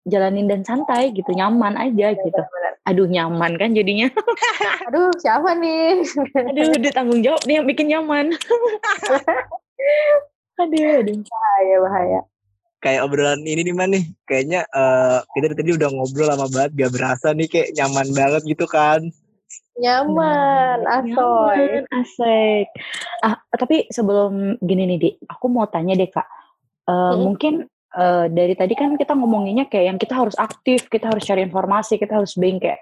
jalanin dan santai gitu, nyaman aja bener, gitu. Bener aduh nyaman kan jadinya. Aduh siapa nih? Aduh udah tanggung jawab nih yang bikin nyaman. Aduh aduh. Bahaya bahaya. Kayak obrolan ini nih man nih. Kayaknya uh, kita tadi udah ngobrol lama banget gak berasa nih kayak nyaman banget gitu kan. Nyaman asoy. nyaman, asik. Ah tapi sebelum gini nih di aku mau tanya deh kak. Uh, hmm. mungkin uh, dari tadi kan kita ngomonginnya kayak yang kita harus aktif, kita harus cari informasi, kita harus being kayak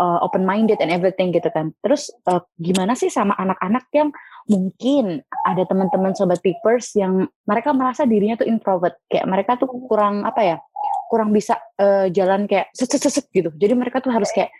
uh, open minded and everything gitu kan. Terus uh, gimana sih sama anak-anak yang mungkin ada teman-teman sobat peepers yang mereka merasa dirinya tuh introvert, kayak mereka tuh kurang apa ya? kurang bisa uh, jalan kayak set set gitu. Jadi mereka tuh harus kayak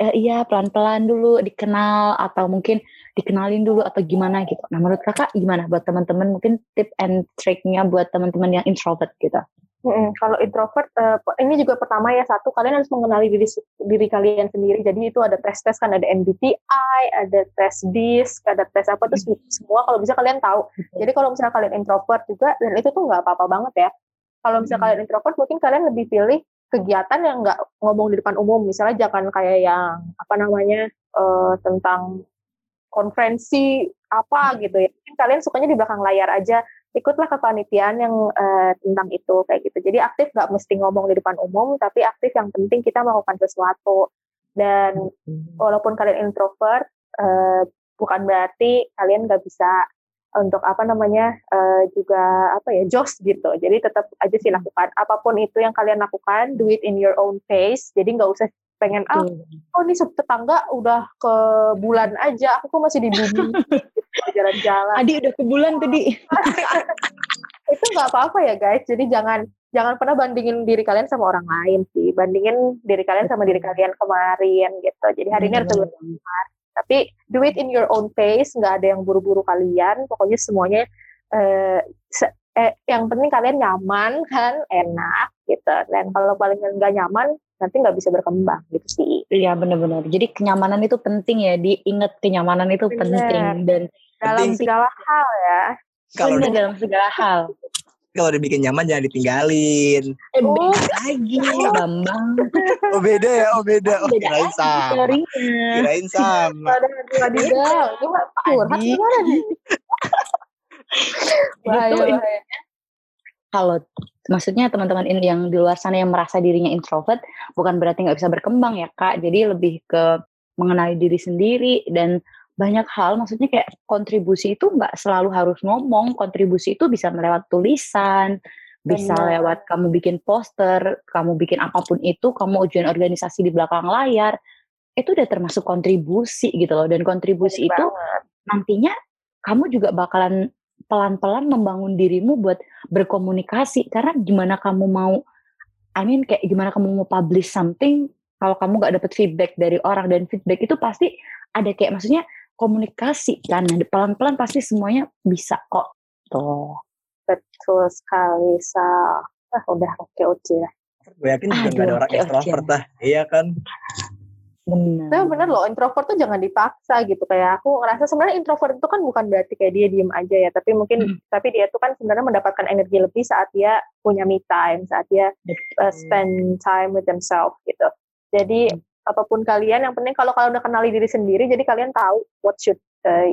eh, iya pelan-pelan dulu dikenal atau mungkin dikenalin dulu atau gimana gitu. Nah menurut kakak gimana buat teman-teman mungkin tip and triknya buat teman-teman yang introvert gitu? Hmm, kalau introvert, uh, ini juga pertama ya satu kalian harus mengenali diri diri kalian sendiri. Jadi itu ada tes tes kan ada MBTI, ada tes DISC, ada tes apa terus hmm. semua kalau bisa kalian tahu. Jadi kalau misalnya kalian introvert juga dan itu tuh nggak apa-apa banget ya. Kalau misalnya hmm. kalian introvert mungkin kalian lebih pilih kegiatan yang nggak ngomong di depan umum. Misalnya jangan kayak yang apa namanya uh, tentang konferensi apa gitu ya. Mungkin kalian sukanya di belakang layar aja. Ikutlah kepanitiaan yang uh, tentang itu kayak gitu. Jadi aktif nggak mesti ngomong di depan umum tapi aktif yang penting kita melakukan sesuatu. Dan walaupun kalian introvert uh, bukan berarti kalian nggak bisa untuk apa namanya uh, juga apa ya jos gitu jadi tetap aja sih lakukan apa pun itu yang kalian lakukan do it in your own pace jadi nggak usah pengen ah oh ini tetangga udah ke bulan aja aku kok masih di bumi jalan-jalan. Adi udah ke bulan tadi. itu nggak apa-apa ya guys. Jadi jangan jangan pernah bandingin diri kalian sama orang lain sih. Bandingin diri kalian sama diri kalian kemarin gitu. Jadi hari ini harus benar. Tapi do it in your own pace. Nggak ada yang buru-buru kalian. Pokoknya semuanya eh, eh, yang penting kalian nyaman kan, enak gitu. Dan kalau paling nggak nyaman, nanti nggak bisa berkembang gitu sih. Iya benar-benar. Jadi kenyamanan itu penting ya. Diingat kenyamanan itu Bener. penting dan Dalam Penting. segala hal ya. Kalau dalam segala hal. Kalau dibikin nyaman jangan ditinggalin. Eh, Oh. lagi, Bambang. Oh beda ya, oh beda. Oh, Beda kirain sama. Kirain sama. Itu mah curhat gimana nih? Bahaya, bahaya. Kalau maksudnya teman-teman ini yang di luar sana yang merasa dirinya introvert, bukan berarti nggak bisa berkembang ya kak. Jadi lebih ke mengenali diri sendiri dan banyak hal. Maksudnya kayak kontribusi itu nggak selalu harus ngomong. Kontribusi itu bisa melewat tulisan, bisa Benar. lewat kamu bikin poster, kamu bikin apa pun itu, kamu ujian organisasi di belakang layar. Itu udah termasuk kontribusi gitu loh. Dan kontribusi Bener itu nantinya kamu juga bakalan pelan-pelan membangun dirimu buat berkomunikasi karena gimana kamu mau I mean kayak gimana kamu mau publish something kalau kamu gak dapet feedback dari orang dan feedback itu pasti ada kayak maksudnya komunikasi kan Nah, pelan-pelan pasti semuanya bisa kok tuh Betul sekali, Sal. Ah, udah oke oke lah. Gue yakin juga Aduh, nggak ada orang oke. extrovert lah. Iya kan? benar Tapi bener loh, introvert tuh jangan dipaksa gitu. Kayak aku ngerasa sebenarnya introvert itu kan bukan berarti kayak dia diem aja ya, tapi mungkin Hmm. tapi dia tuh kan sebenarnya mendapatkan energi lebih saat dia punya me time, saat dia uh, spend time with themselves gitu. Jadi Hmm. Apa pun kalian, yang penting kalau kalian udah kenali diri sendiri, jadi kalian tahu what should uh,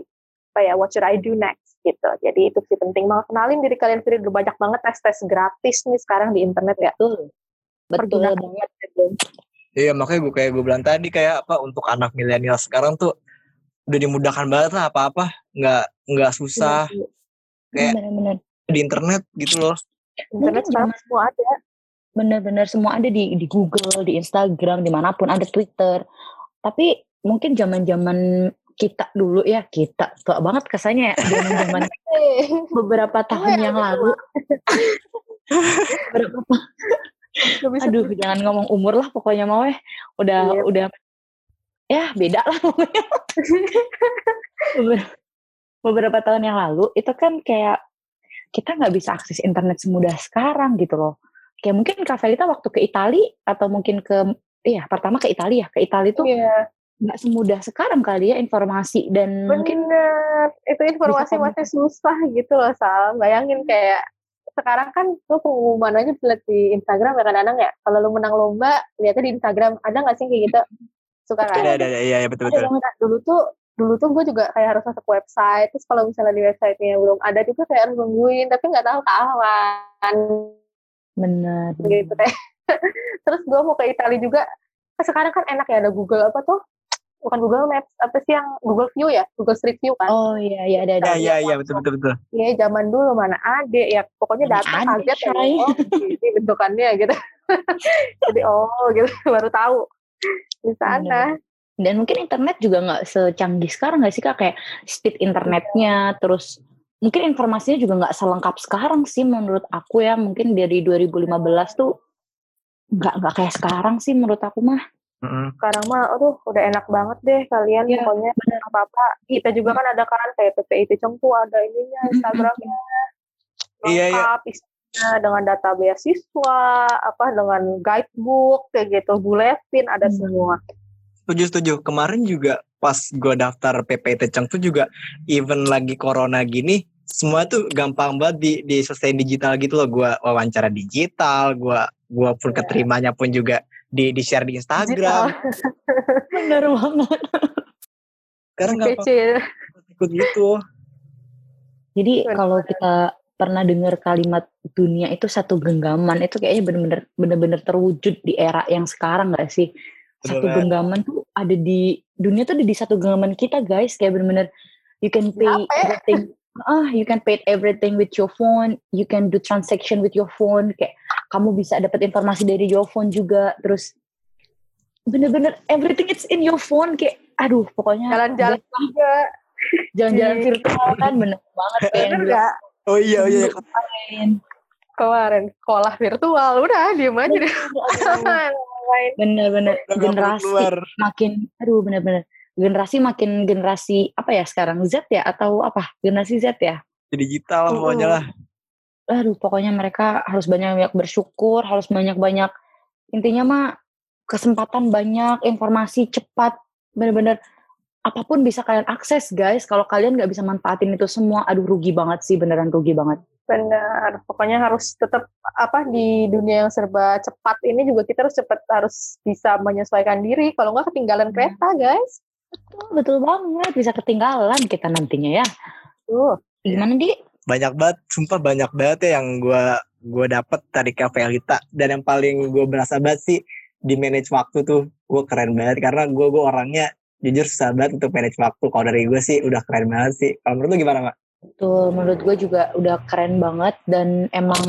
apa ya, what should I do next gitu. Jadi itu sih penting banget kenalin diri kalian sendiri. Udah banyak banget tes-tes gratis nih sekarang di internet ya. betul betul banget gitu. Iya makanya gue kayak gue bilang tadi kayak apa untuk anak milenial sekarang tuh udah dimudahkan banget lah apa-apa nggak nggak susah Kayak- benar-benar di internet gitu loh. Internet sekarang semua ada. Benar-benar semua ada di di Google, di Instagram, di mana pun ada Twitter. Tapi mungkin zaman-zaman kita dulu ya kita tua banget kesannya ya zaman-zaman beberapa tahun ya, yang lalu. beberapa, aduh jangan ngomong umur lah pokoknya mau eh udah Iya. udah ya beda lah pokoknya. beberapa, beberapa tahun yang lalu itu kan kayak kita nggak bisa akses internet semudah sekarang gitu loh. Kayak mungkin Kak Felita waktu ke Itali atau mungkin ke iya pertama ke Italia ya ke Italia tuh Iya, nggak semudah sekarang kali ya informasi dan mungkin bener. Itu informasi masih susah gitu loh, Sal. Bayangin kayak sekarang kan lu pengumuman aja lihat di Instagram ya kadang-kadang ya. Kalau lu menang lomba, lihatnya di Instagram. Ada nggak sih kayak gitu? Suka kan? Ada ada iya iya, betul betul. Dulu tuh dulu tuh gue juga kayak harus masuk website terus kalau misalnya di websitenya belum ada juga kayak harus nungguin tapi nggak tahu kapan bener. Gitu kayak. Terus gue mau ke Italia juga. Sekarang kan enak ya ada Google apa tuh? Bukan Google Maps apa sih yang Google View ya? Google Street View kan? Oh iya iya ada ada. Iya iya iya betul betul betul. Iya zaman dulu mana ada ya. Pokoknya datang kaget ya. oh ini bentukannya gitu. Jadi oh gitu. Baru tahu. Di sana. Dan mungkin internet juga nggak secanggih sekarang nggak sih kak? Kayak speed internetnya terus mungkin informasinya juga nggak selengkap sekarang sih menurut aku ya. Mungkin dari 2015 tuh nggak nggak kayak sekarang sih menurut aku mah. Mm-mm. sekarang mah aduh udah enak banget deh kalian Iya, pokoknya. apa apa kita juga kan ada kan kayak PPIT Cengku ada ininya Instagramnya. Iya, iya. lengkap isinya dengan data beasiswa apa dengan guidebook kayak gitu. Buletin ada Hmm. semua Setuju setuju. Kemarin juga pas gue daftar PPT Ceng tuh juga even lagi corona gini semua tuh gampang banget di di selesai digital gitu loh. Gue wawancara digital, gue gua pun keterimanya pun juga di di share di Instagram. bener banget Sekarang gampang kece ikut gitu. jadi kalau kita pernah dengar kalimat dunia itu satu genggaman itu kayaknya bener-bener bener-bener terwujud di era yang sekarang nggak sih satu genggaman tuh ada di dunia tuh ada di satu genggaman kita guys. Kayak bener-bener you can pay Apa ya? everything. Ah you can pay everything with your phone. You can do transaction with your phone. Kayak kamu bisa dapat informasi dari your phone juga. Terus bener-bener everything it's in your phone. Kayak aduh pokoknya jalan-jalan juga. Jalan-jalan virtual kan bener banget Bener gak? Oh iya oh iya. kemarin. Kemarin sekolah virtual, udah diem aja deh. Main. Bener-bener generasi keluar. makin, aduh bener-bener generasi makin generasi apa ya sekarang Z ya atau apa generasi Z ya? Digital lah pokoknya lah. Aduh pokoknya mereka harus banyak-banyak bersyukur, harus banyak-banyak intinya mah kesempatan banyak, informasi cepat, bener-bener apa pun bisa kalian akses guys. Kalau kalian nggak bisa manfaatin itu semua, aduh rugi banget sih, beneran rugi banget. Benar, pokoknya harus tetap apa di dunia yang serba cepat ini juga kita harus cepat harus bisa menyesuaikan diri. Kalau nggak ketinggalan kereta, guys. Betul, betul banget, bisa ketinggalan kita nantinya ya. Tuh, Gimana di? Banyak banget, sumpah banyak banget ya yang gua gua dapet dari Cafe Elita dan yang paling gue berasa banget sih di manage waktu tuh gue keren banget karena gue gue orangnya jujur susah banget untuk manage waktu kalau dari gue sih udah keren banget sih kalau menurut lu gimana mak? Betul, menurut gue juga udah keren banget dan emang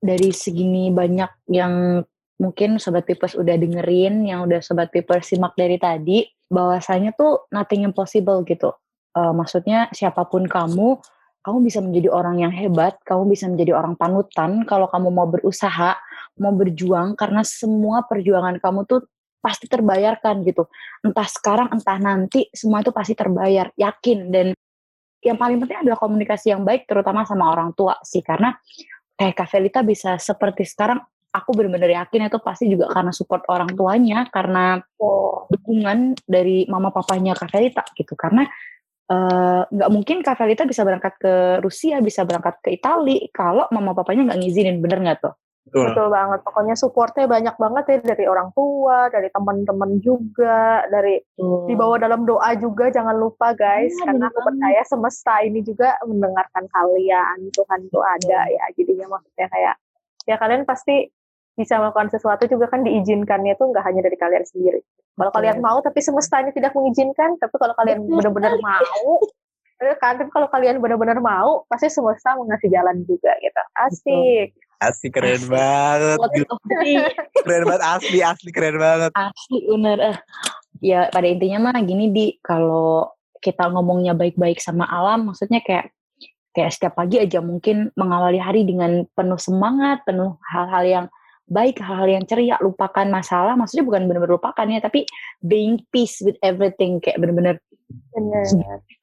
dari segini banyak yang mungkin Sobat Pipers udah dengerin, yang udah Sobat Pipers simak dari tadi, bahwasanya tuh nothing impossible gitu. Eh, maksudnya siapa pun kamu, kamu bisa menjadi orang yang hebat, kamu bisa menjadi orang panutan kalau kamu mau berusaha, mau berjuang karena semua perjuangan kamu tuh pasti terbayarkan gitu. Entah sekarang, entah nanti, semua itu pasti terbayar, yakin dan yang paling penting adalah komunikasi yang baik terutama sama orang tua sih. Karena kayak Kak Felita bisa seperti sekarang aku benar-benar yakin itu pasti juga karena support orang tuanya karena oh, dukungan dari mama papanya Kak Felita gitu. Karena eh, nggak mungkin Kak Felita bisa berangkat ke Rusia bisa berangkat ke Italia kalau mama papanya nggak ngizinin bener nggak tuh Betul. betul banget. Pokoknya supportnya banyak banget ya dari orang tua, dari teman-teman juga, dari dibawa dalam doa juga jangan lupa guys. Iya, karena aku banget. percaya semesta ini juga mendengarkan kalian. Tuhan tuh ada ya. Jadinya maksudnya kayak ya kalian pasti bisa melakukan sesuatu juga kan diizinkannya tuh nggak hanya dari kalian sendiri. Kalau Betul. kalian mau tapi semesta ini tidak mengizinkan. Tapi kalau kalian Betul benar-benar mau eh, kan? Tapi kalau kalian benar-benar mau pasti semesta mengasih jalan juga gitu. Asik Asli keren Asli. banget. Keren banget asli asli keren banget. asli bener eh. ya pada intinya mah gini di kalau kita ngomongnya baik-baik sama alam maksudnya kayak kayak setiap pagi aja mungkin mengawali hari dengan penuh semangat penuh hal-hal yang baik hal-hal yang ceria lupakan masalah maksudnya bukan benar-benar lupakan ya tapi being peace with everything kayak benar-benar benar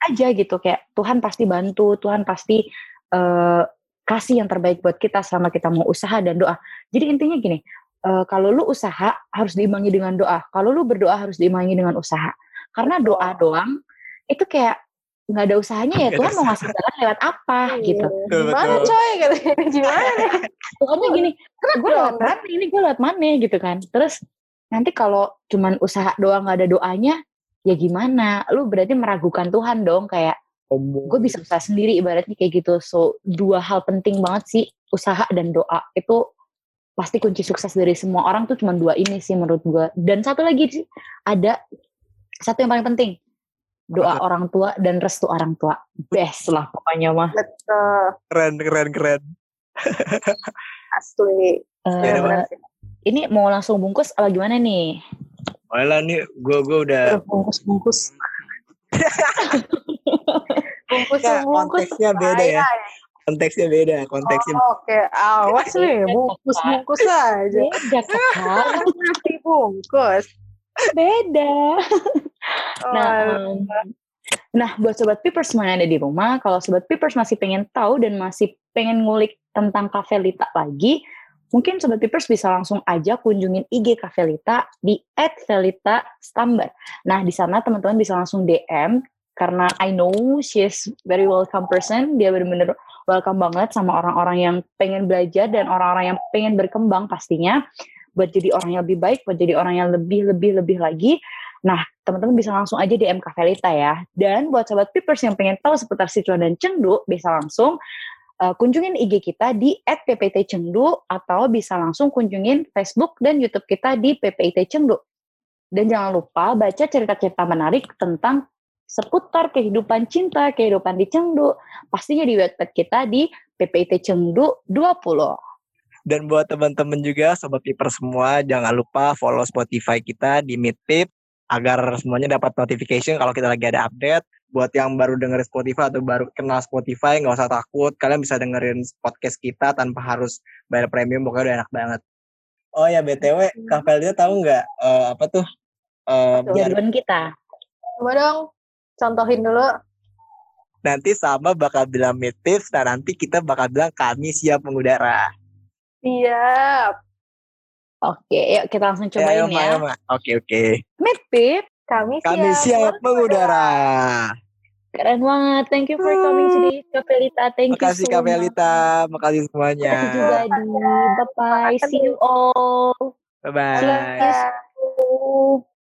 aja gitu kayak Tuhan pasti bantu Tuhan pasti eh, kasih yang terbaik buat kita selama kita mau usaha dan doa. Jadi intinya gini eh, kalau lu usaha harus diimbangi dengan doa. Kalau lu berdoa harus diimbangi dengan usaha. Karena doa doang itu kayak nggak ada usahanya ya Tuhan mau ngasih jalan lewat apa gitu. Betul, gimana coy katanya gimana? Pokoknya gini gue lewat mana ini gue lewat mana gitu kan. Terus nanti kalau cuman usaha doang nggak ada doanya ya gimana? Lu berarti meragukan Tuhan dong kayak gue bisa usaha sendiri ibaratnya kayak gitu. So dua hal penting banget sih usaha dan doa. Itu pasti kunci sukses dari semua orang tuh cuma dua ini sih menurut gue. Dan satu lagi sih ada satu yang paling penting. Doa tuh? orang tua dan restu orang tua. Best lah pokoknya mah. Betul. Keren keren keren. asli. Ya, sih. ini mau langsung bungkus apa gimana nih? Boleh lah nih. Gue gue udah bungkus bungkus bungkus bungkus konteksnya beda ya. konteksnya beda konteksnya. Oh, Oke, awas nih, bungkus bungkus aja. beda kakak Nasi bungkus. beda Oh, Nah, em, nah buat sobat Pipers yang ada di rumah, kalau sobat Pipers masih pengen tahu dan masih pengen ngulik tentang Cafe Lita lagi, mungkin sobat Pipers bisa langsung aja kunjungin IG Cafe Lita di @velita_stambar. Nah, di sana teman-teman bisa langsung DM karena I know she is very welcome person, dia benar-benar welcome banget sama orang-orang yang pengen belajar dan orang-orang yang pengen berkembang pastinya buat jadi orang yang lebih baik, buat jadi orang yang lebih lebih lebih lagi. Nah, teman-teman bisa langsung aja DM Kak Felita ya. Dan buat sobat Pipers yang pengen tahu seputar Sichuan dan Chengdu, bisa langsung uh, kunjungin IG kita di @ppt_chengdu atau bisa langsung kunjungin Facebook dan YouTube kita di PPIT Chengdu. Dan jangan lupa baca cerita-cerita menarik tentang seputar kehidupan cinta, kehidupan di Chengdu. Pastinya di website kita di PPIT Chengdu 20. Dan buat teman-teman juga sobat Piper semua jangan lupa follow Spotify kita di Meetpip agar semuanya dapat notification kalau kita lagi ada update. buat yang baru denger Spotify atau baru kenal Spotify nggak usah takut kalian bisa dengerin podcast kita tanpa harus bayar premium pokoknya udah enak banget oh ya btw Kak Feldia tahu nggak eh, apa tuh eh, biar Jargon kita. Coba dong, contohin dulu. nanti sama bakal bilang meet tips nah nanti kita bakal bilang kami siap mengudara Siap. Oke, yuk kita langsung cobain Ya, Ma, ya. Ma. oke oke Meet Pip. Kami, kami siap mengudara Keren banget. Thank you for coming today, Kak Felita. Thank makasih you so Kak much. Makasih semuanya Makasih juga di. Bye bye. See you all. bye bye Bye. you.